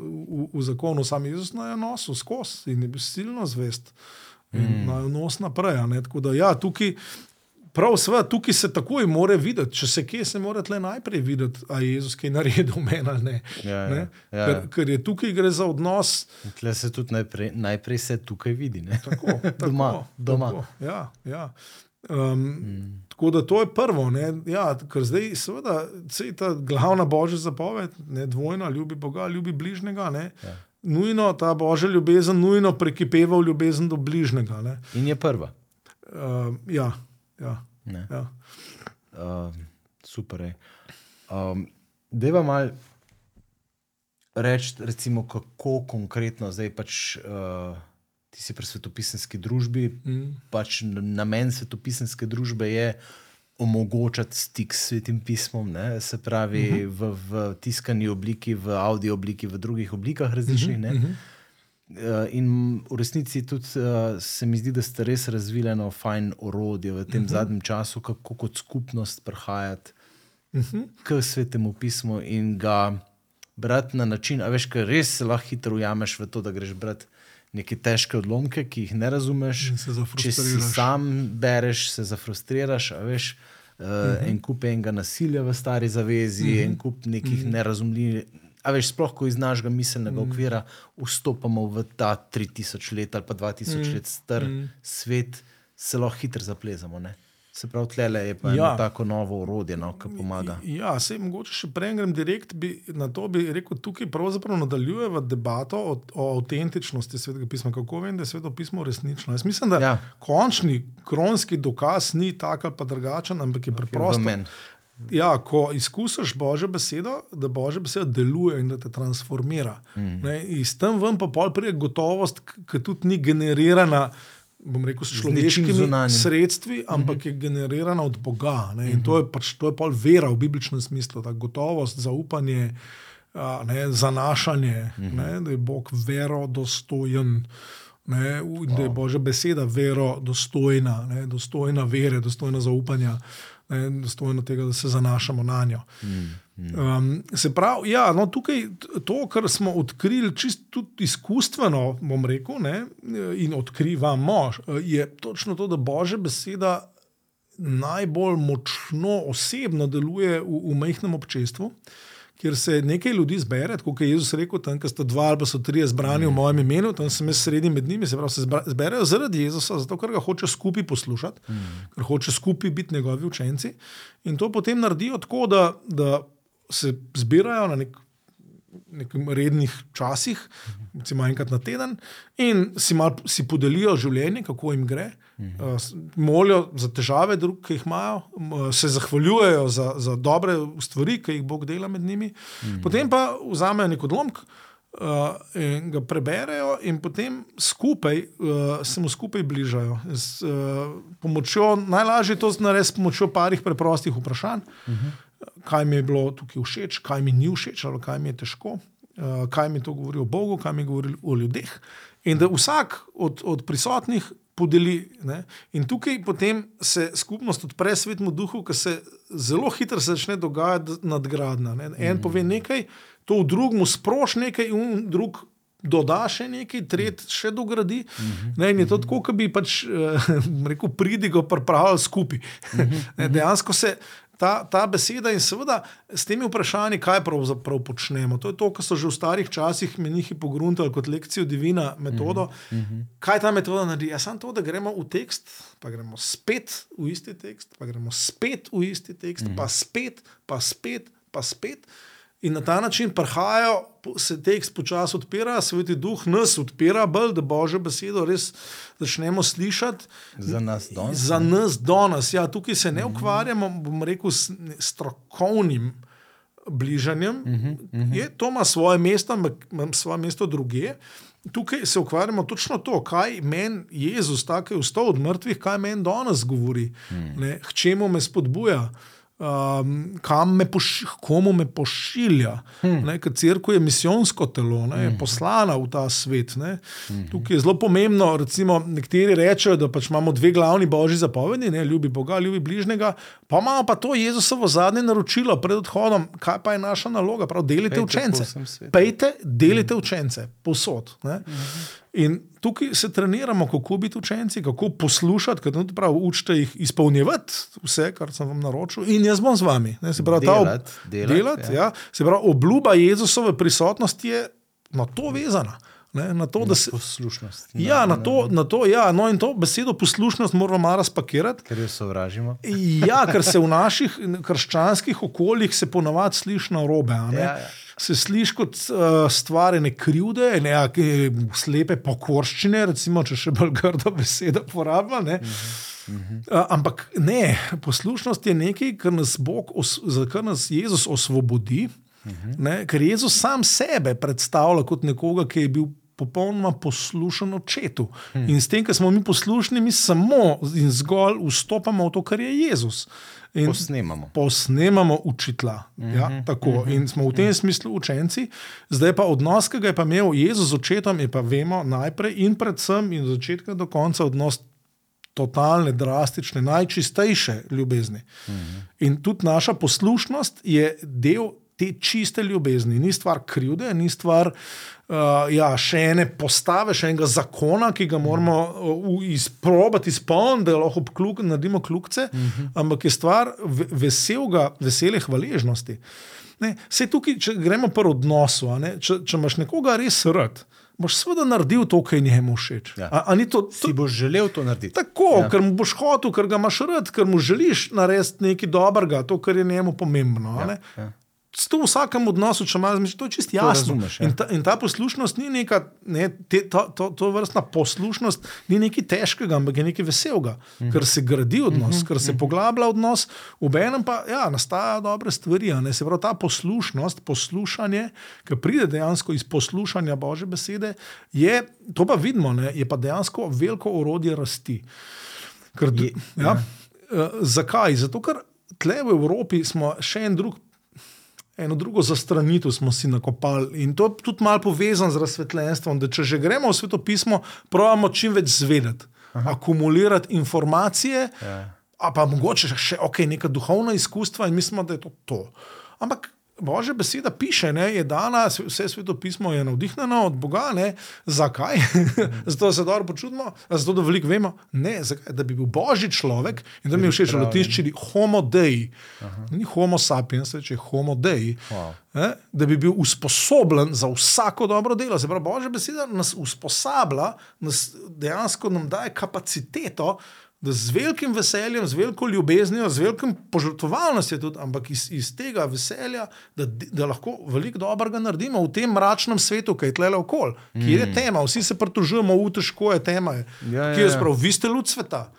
v, v zakonu, sam Jezus na enosu, skozi in je bil silno zvest. Uh, in mm. nos naprej. Da, ja, tukaj, prav, sve, tukaj se takoj more videti, če se kje se mora tle najprej videti, a je Jezus kaj naredil meni ali ne. Ja, ja. ne? Ja, ker, ker je tukaj gre za odnos. Tle se tudi najprej, najprej se tukaj vidi. Tako, tako, doma. doma. Tako, ja, ja. Um, mm. Tako da to je prvo, ja, ker zdaj, seveda, je ta glavna božja zapoved, ne dvojna, ljubi Boga, ljubi bližnjega. Ja nujno ta božja ljubezen, nujno prekipeva v ljubezen do bližnjega. Ne? In je prva. Uh, ja, ja, ja. Uh, super. Um, Deva mal reči, recimo, kako konkretno zdaj pač. Uh, Ti si pri svetopisanski družbi, mm. pač namen svetopisanske družbe je uh, omogočati stik s svetim pismom, ne? se pravi uh mhm. -huh. v, v tiskani obliki, v audio obliki, v drugih oblikah različnih. Uh -huh. uh, in v resnici tudi uh, se mi zdi, da ste res razvili eno fajn orodje v tem uh -huh. zadnjem času, kako kot skupnost prihajati uh -huh. k svetemu pismu in ga brati na način, da veš, ker res se lahko hitro ujameš v to, da greš brati neke težke odlomke, ki jih ne razumeš. Če si sam bereš, se zafrustriraš. Veš, uh, uh -huh. En kup enega nasilja v stari zavezi, mhm. -huh. en kup nekih mhm. -huh. nerazumljivih. A veš, sploh ko iz našega miselnega mm. okvira vstopamo v ta 3000 let ali pa 2000 mm. let star mm. svet, se lahko hitro zaplezamo. Ne? Se pravi, tle je pa ja. tako novo urodje, no, ki pomaga. Ja, se mogoče še prej grem direkt bi, na to, bi rekel, tukaj pravzaprav nadaljujeva debato o, o avtentičnosti svetega pisma. Kako vem, da je sveto pismo resnično? Jaz mislim, da ja. končni kronski dokaz ni tak ali pa drugačen, ampak je preprosto. Ja, ko izkusiš Božjo besedo, da Božja beseda deluje in da te transformira. Mm. Iz tam ven pa pol pride gotovost, ki tudi ni generirana bom rekel, s človeškimi sredstvi, ampak uh mhm. -huh. je generirana od Boga. Ne? In uh -huh. to je pač to je pač vera v bibličnem smislu, ta gotovost, zaupanje, a, ne, zanašanje, uh -huh. ne? da je Bog verodostojen. Ne, wow. Da je Božja beseda verodostojna, ne, dostojna vere, dostojna zaupanja, ne, dostojna tega, da se zanašamo na njo. Mm. Um, se pravi, ja, no, tukaj to, kar smo odkrili, čisto izkustveno, bom rekel, ne, in odkrivamo, je točno to, da Božja beseda najbolj močno osebno deluje v, v majhnem občestvu. Ker se nekaj ljudi zbere, kot je Jezus rekel, tam so dva ali so tri zbrani v mojem imenu, tam sem jaz sredi med njimi, se pravi, se zberejo zaradi Jezusa, zato ker ga hoče skupaj poslušati, mm. ker hoče skupaj biti njegovi učenci. In to potem naredijo tako, da, da se zbirajo na nek, nekem rednih časih, recimo enkrat na teden, in si, mal, si podelijo življenje, kako jim gre. Uh, molijo za težave, drug, ki jih imajo, uh, se zahvaljujejo za, za dobre stvari, ki jih Bog dela med njimi. Mm. Potem pa vzamejo nek odlomek uh, in ga preberejo, in potem skupaj uh, se mu skupaj bližajo. Z, uh, pomočjo, najlažje je to narediti s pomočjo parih preprostih vprašanj. Mm -hmm kaj mi je bilo tukaj všeč, kaj mi ni všeč, ali kaj mi je težko, uh, kaj mi to govori o Bogu, kaj mi govori o ljudeh. In da vsak od, od prisotnih podeli. Ne? In tukaj potem se skupnost odpre svetmu duhu, ki se zelo hitro začne dogajati nadgradna. Ne? En mm. pove nekaj, to v drugem sproši nekaj, in drug. Doda še nekaj, tretji še dogradi. Uh mhm. -huh. ne, je to tako, kot bi pač, eh, rekel, pridigo pripravljali skupaj. Uh -huh. ne, dejansko se ta, ta beseda in seveda s temi vprašanji, kaj pravzaprav počnemo. To je to, kar so že v starih časih menihi pogruntali kot lekcijo divina metodo. Mm -hmm. Kaj ta metoda naredi? Jaz sem to, da gremo v tekst, pa gremo spet v isti tekst, pa gremo spet v isti tekst, mm -hmm. pa spet, pa spet, pa spet. In na ta način prihajajo, se tekst počasi odpira, sveti duh nas odpira, bolj, da božjo besedo res začnemo slišati. Za nas danes. Za nas danes. Ja, tukaj se ne ukvarjamo, bom rekel, s strokovnim bližanjem. Uh -huh, uh -huh. Je, to ima svoje mesto, ampak ima svoje mesto druge. Tukaj se ukvarjamo točno to, kaj meni Jezus, tako je vstal od mrtvih, kaj meni danes govori, uh hmm. -huh. k čemu me spodbuja um, kam me pošilja, komu me pošilja. Hmm. Ker crkva je misijonsko telo, ne, je hmm. poslana v ta svet. Hmm. Tukaj je zelo pomembno. Recimo, nekateri rečejo, da pač imamo dve glavni božji zapovedi, ne, ljubi Boga, ljubi bližnjega. Pa imamo pa to Jezusovo zadnje naročilo pred odhodom, kaj pa je naša naloga, prav delite Pejte učence. Pejte, delite hmm. učence, posod. Hmm. In tukaj se treniramo, kako biti učenci, kako poslušati, kako tudi prav učite jih izpolnjevati vse, kar sem vam naročil, in jaz bom z vami. Ne, se pravi, delat, ta delat, delat, ja. Ja. Se pravi, obljuba Jezusove prisotnosti je na to vezana. Ne, na to, da se poslušnost. Ja, na to, na to, ja, no in to besedo poslušnost moramo razpakirati. Ker jo sovražimo. Ja, ker se v naših krščanskih okoljih ponavadi sliši na robe. Ja, ja se sliši kot uh, stvarjene krivde, neke slepe pokorščine, recimo, če še bolj grdo besedo uporabljam. Uh -huh. uh, ampak ne, poslušnost je nekaj, kar nas, Bog, za kar nas Jezus osvobodi, uh -huh. ne, ker Jezus sam sebe predstavlja kot nekoga, ki je bil. Popolnoma poslušen očetu. Hmm. In s tem, ker smo mi poslušni, mi samo in zgolj vstopamo v to, kar je Jezus. In posnemamo. Posnemamo učitla. Mm -hmm, ja, tako. Mm -hmm, in smo v tem mm -hmm. smislu učenci. Zdaj pa odnos, ki ga je imel Jezus z očetom, je pa vemo najprej in predvsem in od začetka do konca odnos. Totalne, drastične, najčistejše ljubezni. Mhm. -huh. In tudi naša poslušnost je del te čiste ljubezni. Ni stvar krivde, ni stvar uh, ja, še ene postave, še enega zakona, ki ga moramo uh, izprobati, izpolniti, da lahko kluk, naredimo kljukce, uh. -huh. ampak je stvar veselga, vesele hvaležnosti. Ne, tukaj, če gremo po odnosu, če, če imaš nekoga res rad, boš seveda naredil to, kar je njemu všeč. Ja. A, a to, to, Si boš želel to narediti? Tako, Ja. ja. ker mu boš hotel, ker ga imaš rad, ker mu želiš narediti nekaj dobrega, to, kar je njemu pomembno. a ne. ja. S to v vsakem odnosu, če imaš razmišljati, to je čisto To jasno. razumeš, ja. in, ta, in ta poslušnost ni neka, ne, te, to, to, to vrstna poslušnost ni nekaj težkega, ampak je nekaj veselega, mm -hmm. ker se gradi odnos, mm -hmm. ker se poglablja odnos, obenem pa ja, nastajajo dobre stvari. ne. Se pravi, ta poslušnost, poslušanje, ki pride dejansko iz poslušanja Božje besede, je, to pa vidimo, ne, je pa dejansko veliko orodje rasti. Ker, Je- ja, ja. Uh, zakaj? Zato, ker tle v Evropi smo še en drug. Eno drugo zastranitev smo si nakopali in to je tudi malo povezano z razsvetljenstvom. Da če že gremo v svetopismo, pravimo čim več zvedeti, Aha. akumulirati informacije, Ja. a pa mogoče še okay, neka duhovna izkustva in mislimo, da je to to. Ampak Božja beseda piše, ne, je dana, vse svetopismo je navdihnjeno od Boga. Ne, zakaj? zato da se dobro počutimo, zato da veliko vemo. Ne, zakaj? Da bi bil božji človek in da mi je všeč latinščini homo dei. Ni homo sapiens, več je homo dei. Wow. Eh, da bi bil usposobljen za vsako dobro delo. Se pravi, Božja beseda nas usposablja, nas dejansko nam daje kapaciteto, da z velikim veseljem, z veliko ljubeznijo, z velikim požrtvovalnostjo, tudi, ampak iz, iz tega veselja, da, da lahko veliko dobrega naredimo v tem mračnem svetu, ki je tle okol, kjer je tema, vsi se pritožujemo, v težko je tema. Ja, ja, Kje je ja. sprav, vi ste luč sveta.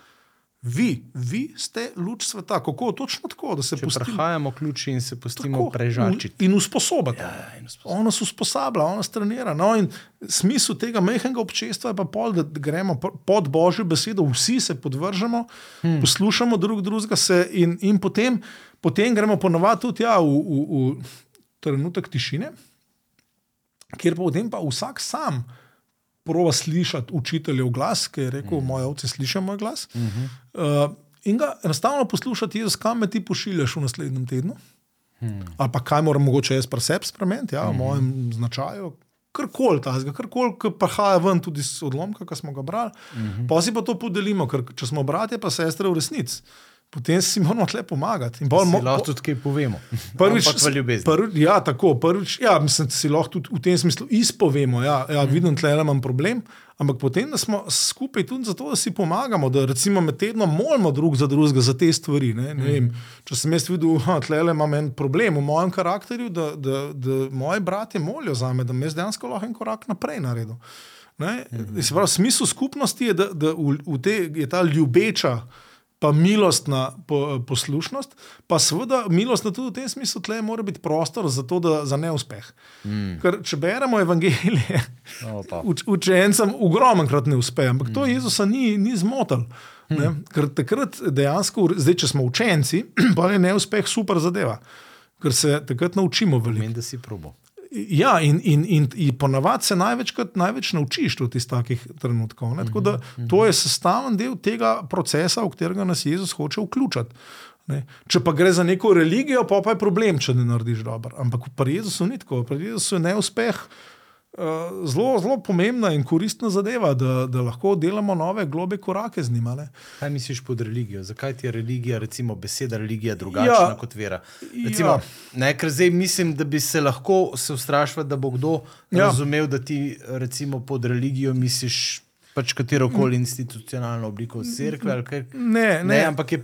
Vi, vi ste luč sveta. Kako? Točno tako, da se pustimo prehajamo ključi in se pustimo tako, prežačiti. In, usposobiti. Ja, ja, in usposobiti. On nas usposablja, on nas trenira. No, in smisel tega mehkega občestva je pa pol, da gremo po- pod Božjo besedo, vsi se podvržemo, hmm. poslušamo drug drugega se in, in potem, potem gremo ponovadi tudi ja, v, v, v trenutek tišine, kjer pa potem pa vsak sam. Prova slišati učiteljev glas, ki je rekel: mm. Moje ovce slišijo moj glas. Mm -hmm. uh, in ga enostavno poslušati, Jezus, kam me ti pošiljaš v naslednjem tednu. Hmm. Ali pa kaj moram mogoče jaz pri sebi spremeniti, ja, v mojem značaju. Karkoli ta, karkoli, ki prihaja ven tudi iz odlomka, ki smo ga brali, uh -huh. pa si pa to podelimo, ker če smo bratje, pa sestre v resnici, potem si moramo tle pomagati. Mo- lahko tudi kaj povemo. Prvič, prvi, ja, tako, prvič, ja, mislim, da si lahko tudi v tem smislu izpovemo. Ja, ja, vidim, da imam problem, ampak potem, da smo skupaj tudi zato, da si pomagamo, da recimo med tednom molimo drug za drugega za te stvari. Ne, ne vem, če sem jaz videl, da imam en problem v mojem karakterju, da, da, da moji bratje molijo za me, da me jaz dejansko lahko en korak naprej naredim. Ne? Se Pravi, smisel skupnosti je, da, da v, v te, je ta ljubeča, pa milostna po, poslušnost, pa seveda milostna tudi v tem smislu, da mora biti prostor za, to, da, za neuspeh. Mm. Ker če beremo evangelije, No, uč, učencem ogromenkrat ne uspe, ampak mm. to Jezusa ni, ni zmotil. Mm. Ker takrat dejansko, zdaj, če smo učenci, pa je neuspeh super zadeva. Ker se takrat naučimo veliko. Meni, da si probo. Ja, in, in, in, in ponavadi se največkrat največ naučiš tudi iz takih trenutkov. Ne? Tako da to je sestavni del tega procesa, v katerega nas Jezus hoče vključiti. Ne? Če pa gre za neko religijo, pa, pa je problem, če ne narediš dobro. Ampak pri Jezusu ni tako, pri Jezusu je neuspeh. Uh, Zelo, zelo pomembna in koristna zadeva, da, da lahko delamo nove, globe korake z njima. Ne? Kaj misliš pod religijo? Zakaj ti je religija, recimo beseda religija, drugačna Ja. ja. kot vera? Recimo, Ja. ja. ne, ker zdaj mislim, da bi se lahko se ustrašil, da bo kdo Ja. ja. razumel, da ti recimo pod religijo misliš pač katero koli institucionalno obliko cerkve. ali kaj. Ne, ne. Ne, ampak je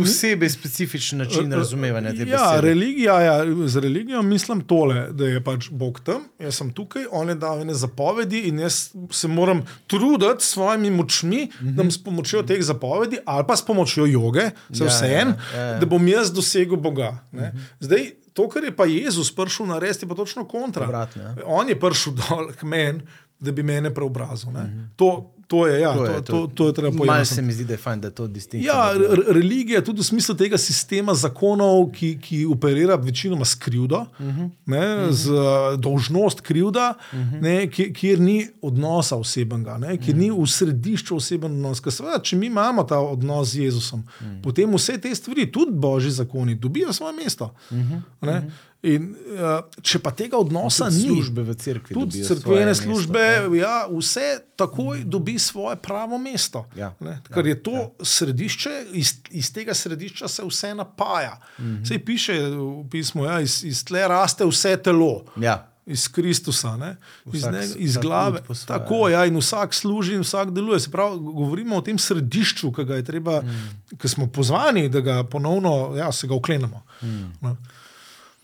posebej specifičen način razumevanja te Ja, besede. religija, ja, z religijo mislim tole, da je pač Bog tam, jaz sem tukaj, on je dal ene zapovedi in jaz se moram truditi s svojimi močmi, mm -hmm. da bom s pomočjo teh zapovedi ali pa s pomočjo joge, se Ja, vse en, ja, ja, ja. da bom jaz dosegel Boga. Mm -hmm. Zdaj, to, kar je pa Jezus prišel narediti, je pa točno kontra. Obratno, ja. On je prišel dol k meni, da bi mene preobrazil. Mm -hmm. to, to je, ja, to, to, to, to je treba Malo pojasniti. se mi zdi, da je fajn, da je to distinkcija. Ja, religija tudi v smislu tega sistema zakonov, ki, ki operira večinoma s krivdo, uh -huh. ne, z uh, dolžnost krivda, uh -huh. ne, kjer, kjer ni odnosa osebnega, ne, kjer uh -huh. ni v središču oseben odnos. Ker Seveda, če mi imamo ta odnos z Jezusom, uh -huh. potem vse te stvari, tudi božji zakoni, dobijo svoje mesto. Uh -huh. In, uh, če pa tega odnosa Tudi ni, službe v cerkvi tudi crkvene mesto, službe, ja. ja, vse takoj dobi svoje pravo mesto. Ja, Ne, Ker je to ja. središče, iz, iz tega središča se vse napaja. Mm -hmm. Sej piše v pismu, ja, iz, iz tle raste vse telo. Ja. iz Kristusa, ne? iz, Vsak ne, iz glave. svoje, Tako ja, in vsak služi, in vsak deluje. Se pravi, govorimo o tem središču, ki ga je treba, mm. ki smo pozvani, da ga ponovno, ja, se ga uklenemo. Mm.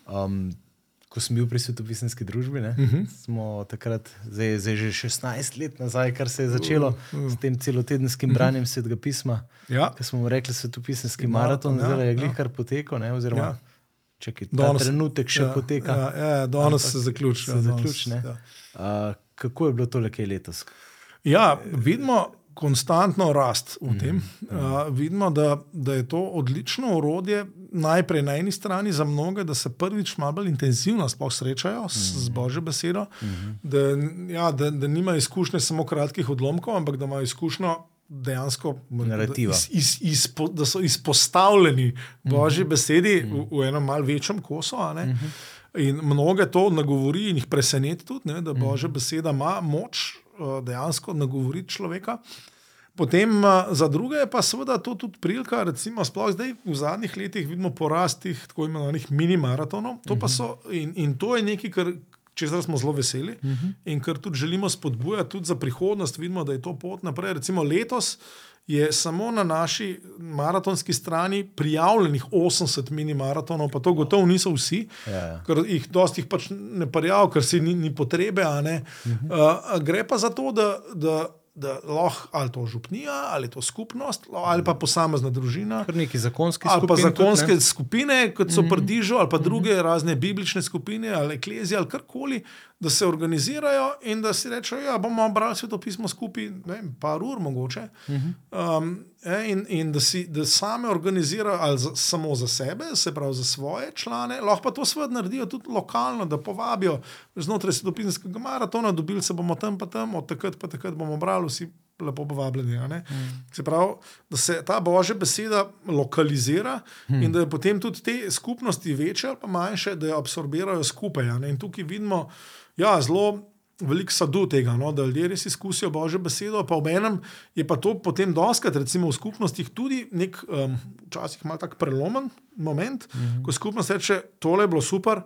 Um, ko sem bil pri svetopisanski družbi, ne, uh Mhm. -huh. smo takrat, zdaj, zdaj že 16 let nazaj, kar se je začelo uh, uh. s tem celotedenskim branjem uh -huh. svetega pisma. Ja. Ki smo mu rekli svetopisanski Maraton, maraton, ja, zdaj je glih ja. kar potekel, ne, oziroma Ja. ja. čekaj, Danes- trenutek še ja, ja, poteka. Ja, ja, danes se zaključi. se ja, ne. ja. Uh, kako je bilo to lekaj letos? Ja, vidimo konstantno rast v tem. Uh, vidimo, da, da je to odlično orodje, najprej na eni strani za mnoge, da se prvič malo bolj intenzivno sploh srečajo s, z Božjo besedo, da, ja, da, da nimajo izkušnje samo kratkih odlomkov, ampak da imajo izkušnjo. Dejansko, Narativa. da, iz, iz, izpo, da so izpostavljeni Božji besedi v, v enem malce večjem kosu. a ne. In mnoge to nagovori in jih preseneti tudi, ne, da Božja beseda ima moč dejansko nagovoriti človeka. Potem uh, za druge je pa seveda to tudi prilika, recimo, sploh zdaj v zadnjih letih vidimo porast teh tako imenovanih mini-maratonov. To pa so in, in to je nekaj, kar. Česar smo zelo veseli uh -huh. in kar tudi želimo spodbujati tudi za prihodnost, vidimo, da je to pot naprej. Recimo letos je samo na naši maratonski strani prijavljenih 80 mini-maratonov, pa to gotovo niso vsi, Ja, ja. ker jih dosti jih pač ne prijavijo, ker si ni, ni potrebe. Uh -huh. uh, gre pa za to, da. da Da lahko ali to župnija, ali to skupnost, ali pa posamezna družina, Kar neki zakonski ali pa zakonske tudi, ne? skupine, kot so Prdižo, ali pa druge razne biblične skupine, ali eklezije, ali karkoli, da se organizirajo in da si rečejo, da ja, bomo brali sveto pismo skupaj, ne vem, par ur mogoče. Um, e, in in da, si, da same organizirajo ali za, samo za sebe, se pravi za svoje člane, lahko pa to seveda naredijo tudi lokalno, da povabijo znotraj svetopisanskega maratona, dobili se bomo tam pa tam, od takrat pa takrat bomo brali vsi. Lepo povabljeni. ne. Se pravi, da se ta božja beseda lokalizira hmm. in da je potem tudi te skupnosti večje ali pa manjše, da jo absorbirajo skupaj. In tukaj vidimo ja, zelo veliko sadu tega, no, da ljudje res izkusijo božjo besedo, pa ob enem je pa to potem doskrat, recimo v skupnostih, tudi nek um, včasih malo tak prelomen moment, hmm. ko skupnost reče: tole je bilo super.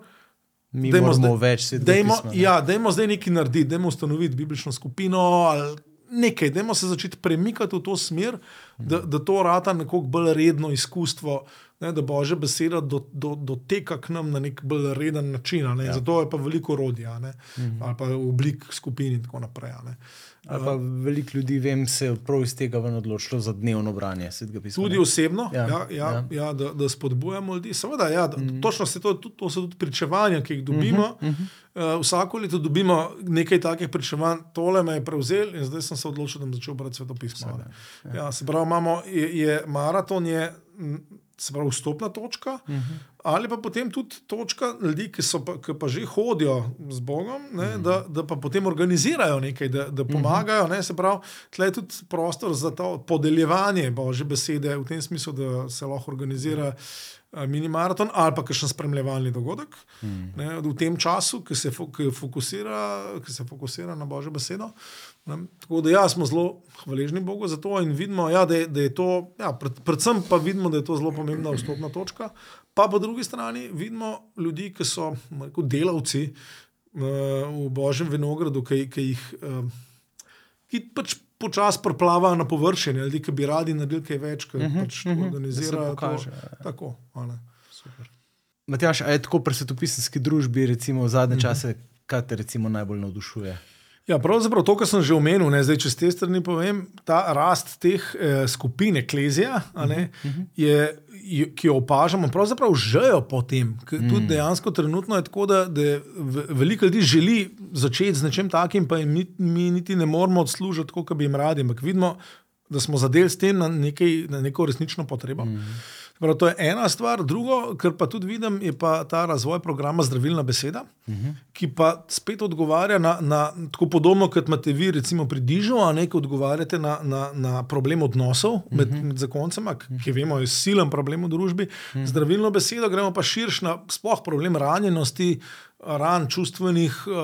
Mi Dajmo moramo zdaj- več svetega Dajmo, pisma, ne. ja, dajmo zdaj nekaj narediti, dajmo ustanoviti biblično skupino ali nekaj, dajmo se začeti premikati v to smer, da, da to rata nekoliko bolj redno izkustvo, ne, da božja beseda do, do, doteka k nam na nek bolj reden način. ne. Ja. Zato je pa veliko orodja, ne, mhm. ali pa oblik skupin in tako naprej. ne. Ali pa veliko ljudi, vem, se je prav iz tega ven odločilo za dnevno branje. Tudi osebno, ja, Ja, ja, ja, ja. da, da spodbujamo ljudi. Seveda, ja, mm. točno se to, to so tudi pričevanja, ki jih dobimo. Mm -hmm. uh, vsako leto dobimo nekaj takih pričevanj, tole me je prevzel in zdaj sem se odločil, da bom začel brati svetopismo. a ne. Ja. Ja, se pravi, imamo, je, je maraton je. m, Se pravi, vstopna točka, uh -huh. ali pa potem tudi točka ljudi, ki, so pa, ki pa že hodijo z Bogom, ne, uh -huh. da, da pa potem organizirajo nekaj, da, da pomagajo. Ne, se pravi, tle je tudi prostor za to podeljevanje Božje besede, v tem smislu, da se lahko organizira eh, minimaraton ali pa kakšen spremljevalni dogodek. Hmm. Ne, v tem času, ki se, ki fokusira, ki se fokusira na Božjo besedo. Ne, tako da ja, smo zelo hvaležni Bogu za to in vidimo, ja, da, je, da je to, ja, pred, predvsem pa vidimo, da je to zelo pomembna vstopna točka. Pa po drugi strani vidimo ljudi, ki so rekel, delavci uh, v Božjem vinogradu, ki, ki jih. Uh, ki pač počasi preplavajo na površje, ne, ljudi, ki bi radi naredili kaj več, ki uh -huh, pač uh -huh, organizirajo. Mhm, pokaže, to, ja. tako, a ne. Matjaš, a je tako pri svetopisanski družbi, recimo v zadnje Mhm. čase, kaj te recimo najbolj navdušuje? Ja, pravzaprav to, kar sem že omenil, ne, zdaj, če z te strani povem, ta rast teh eh, skupin, eklezija, a ne, je, je, ki jo opažamo, pravzaprav žejo po tem. ker Tudi dejansko trenutno je tako, da, da ve- veliko ljudi želi začeti z nečem takim, pa mi, mi niti ne moramo odslužiti, kot bi jim radi. Ampak vidimo, da smo zadeli s tem na, nekaj, na neko resnično potrebo. Mm. Prav, to je ena stvar, drugo, kar pa tudi vidim, je pa ta razvoj programa Zdravilna beseda, uh -huh. ki pa spet odgovarja na, na tako podobno, kot imate vi, recimo pri Dižu, a ne, ki odgovarjate na, na, na problem odnosov med, uh -huh. med zakoncema, ki, ki vemo, je silen problem v družbi. Uh -huh. Zdravilno besedo gremo pa širš na sploh problem ranjenosti. Ran, čustvenih uh,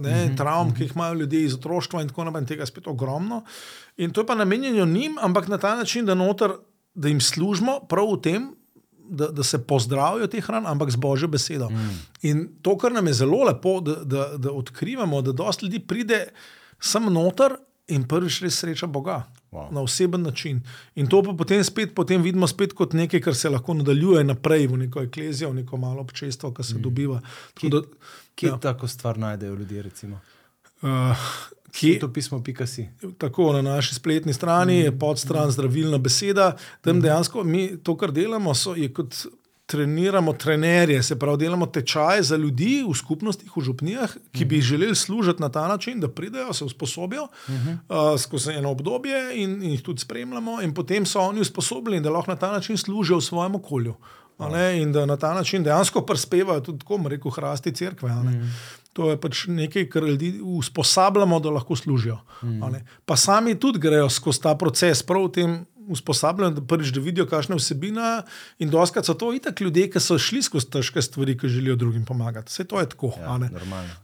ne, mm -hmm. travm, ki jih imajo ljudje iz otroštva, in tako naprej, in tega je spet ogromno. In to je pa namenjeno njim, ampak na ta način, da, noter, da jim služimo prav v tem, da, da se pozdravijo te hrane, ampak z božjo besedo. Mm. In to, kar nam je zelo lepo, da, da, da odkrivamo, da dosta ljudi pride sem noter in prvič res sreča Boga. Wow. Na oseben način. In to pa potem spet potem vidimo spet kot nekaj, kar se lahko nadaljuje naprej v neko eklezijo, v neko malo občestvo, ki se mm. dobiva. Kje, da, kje ja. tako stvar najdejo ljudje? Uh, Kje to pismo, pika si? Tako na naši spletni strani je podstran zdravilna beseda. Tam dejansko mi to, kar delamo, so, je kot treniramo trenerje, se pravi, delamo tečaje za ljudi v skupnostih, v župnijah, ki bi želeli služiti na ta način, da pridejo, se usposobijo uh, skozi eno obdobje in, in jih tudi spremljamo, in potem so oni usposobljeni, da lahko na ta način služijo v svojem okolju. In da na ta način dejansko prispevajo tudi, tako rekoč, hrasti crkve. To je pač nekaj, kar ljudi usposabljamo, da lahko služijo. Mm. Pa sami tudi grejo skozi ta proces, prav v tem usposabljanju, da prvič da vidijo, kakšne vsebine. In doskrat so to itak ljudje, ki so šli skozi težke stvari, ki želijo drugim pomagati. Vse to je tako. Ja,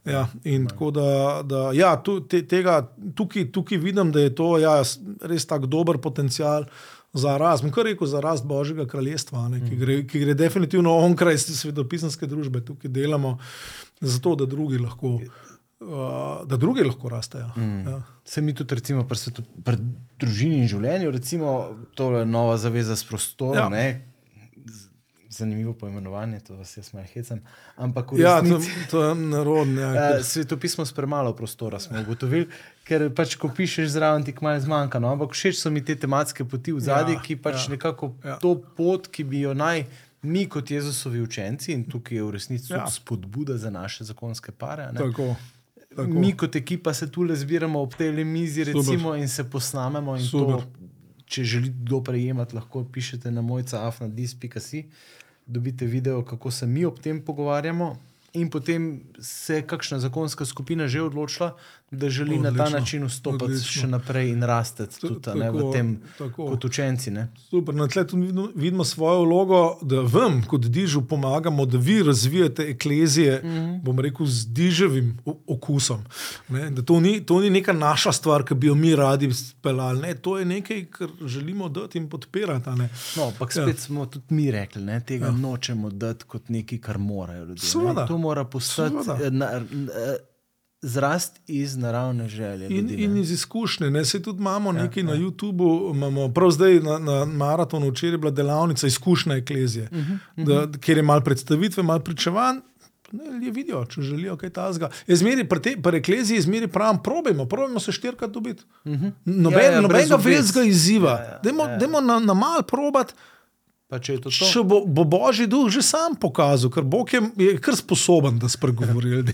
ja, in tako da, da ja, tu, te, tega, tukaj, tukaj vidim, da je to ja, res tako dober potencial. Za rast, kar rekel, za rast Božjega kraljestva, ne, ki, gre, ki gre definitivno onkraj svetopisanske družbe, tukaj delamo zato da drugi lahko, uh, da drugi lahko rastejo. Mm. Ja. Se mi tudi, recimo, pri, svetu, pri družini in življenju, recimo, to je nova zaveza s prostorom. Ja. Zanimivo poimenovanje, to vas jaz malo hecam. Ampak, ja, to, to je narodno. Ja, uh, svetopismo s premalo prostora smo ugotovili, ker pač, ko pišeš zraven, ti kmalo zmanjka. No? Ampak všeč so mi te tematske poti v zadnji, ja, ki pač ja, nekako ja. to pot, ki bi jo naj mi, kot Jezusovi učenci, in tukaj je v resnici ja. spodbuda za naše zakonske pare. Tako, tako. Mi, kot ekipa, se tu le zbiramo ob tej mizi recimo, in se posnamemo. In to, če želite kdo prejemati, lahko pišete na mojca afnadis.si, dobite video, kako se mi ob tem pogovarjamo. In potem se je kakšna zakonska skupina že odločila, da želi Odlično. na ta način vstopiti Odlično. še naprej in rasti tudi tako, ne, v tem, tako. kot učenci. Ne. Super, na tleh vidimo, vidimo svojo vlogo, da vam, kot dižu, pomagamo, da vi razvijate eklezije, mm -hmm. bom rekel, z diževim okusom. Ne, to, ni, to ni neka naša stvar, ki bi jo mi radi speljali. To je nekaj, kar želimo dati in podpirati. No, ampak spet ja. smo tudi mi rekli, da tega ja. nočemo dati kot nekaj, kar morajo ljudje. To mora postati zrast iz naravne želje. In, in iz izkušnje. Ne, se tudi imamo ja, nekaj ja. na YouTubu, imamo prav zdaj na, na maratonu, včeraj je bila delavnica izkušnja eklezije, uh -huh, uh -huh. Da, kjer je malo predstavitve, malo pričevanj. Ne, vidijo, če želijo kaj tasga. Pri ekleziji izmeri pravim, probujemo, probujemo se štirikrat dobiti. Uh -huh. Noben, ja, ja, nobenega velikega izziva. Ja, ja, Dajmo ja, ja. na, na mal probati. Če, to to? če bo, bo Božji duh že sam pokazal, ker Bog je, je kar sposoben, da spregovori.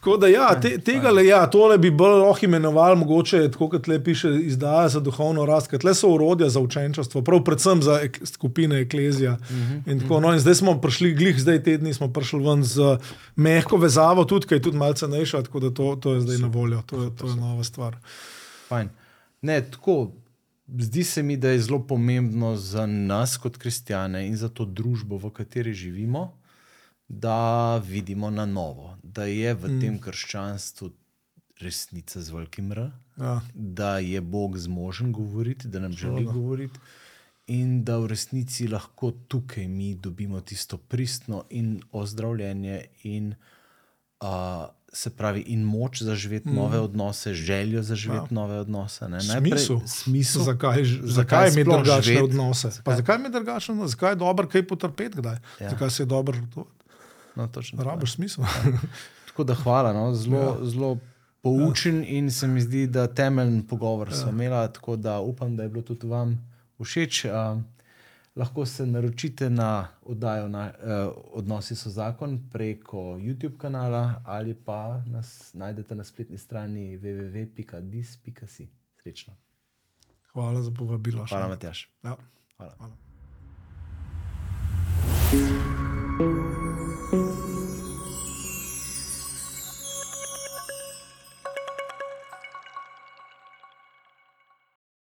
Tako da, ja, te, tega le, ja, tole bi bolj lahko imenovali, mogoče tako, kot le piše, izdaja za duhovno rast, ker le so urodja za učenčstvo, prav predvsem za ek, skupine Eklezija. Uh -huh, in tako, uh -huh. no, in zdaj smo prišli, glih, zdaj tedni smo prišli ven z mehko vezavo, tudi, ki je tudi malce cenejša, tako da to, to je zdaj na voljo, to je, to je nova stvar. Fajn. Ne, tako, zdi se mi, da je zelo pomembno za nas, kot kristijane, in za to družbo, v kateri živimo, da vidimo na novo, da je v mm. tem krščanstvu resnica z velikim R, ja. da je Bog zmožen govoriti, da nam želi Soda. govoriti. In da v resnici lahko tukaj mi dobimo tisto pristno in ozdravljenje, in uh, se pravi, in moč za živeti mm. nove odnose, željo za živeti ja. nove odnose. Smisel. Smisel. Zakaj, zakaj, zakaj mi drugačne odnose? Zakaj? zakaj mi drugačne odnose? Zakaj je dobro kaj potrpeti? Ja. Zakaj se je dobro? No, točno. Rabiš smisel. Ja. Tako da hvala. No. Zelo, ja. zelo poučen ja. in se mi zdi, da temeljni pogovor ja. smo imeli. Tako da upam, da je bilo tudi vam všeč. Uh, lahko se naročite na oddajo na, uh, Odnosi so zakon preko YouTube kanala ali pa nas najdete na spletni strani www.dis.si. Srečno. Hvala za povabilo. Hvala, Matjaš. Ja. Hvala. Hvala.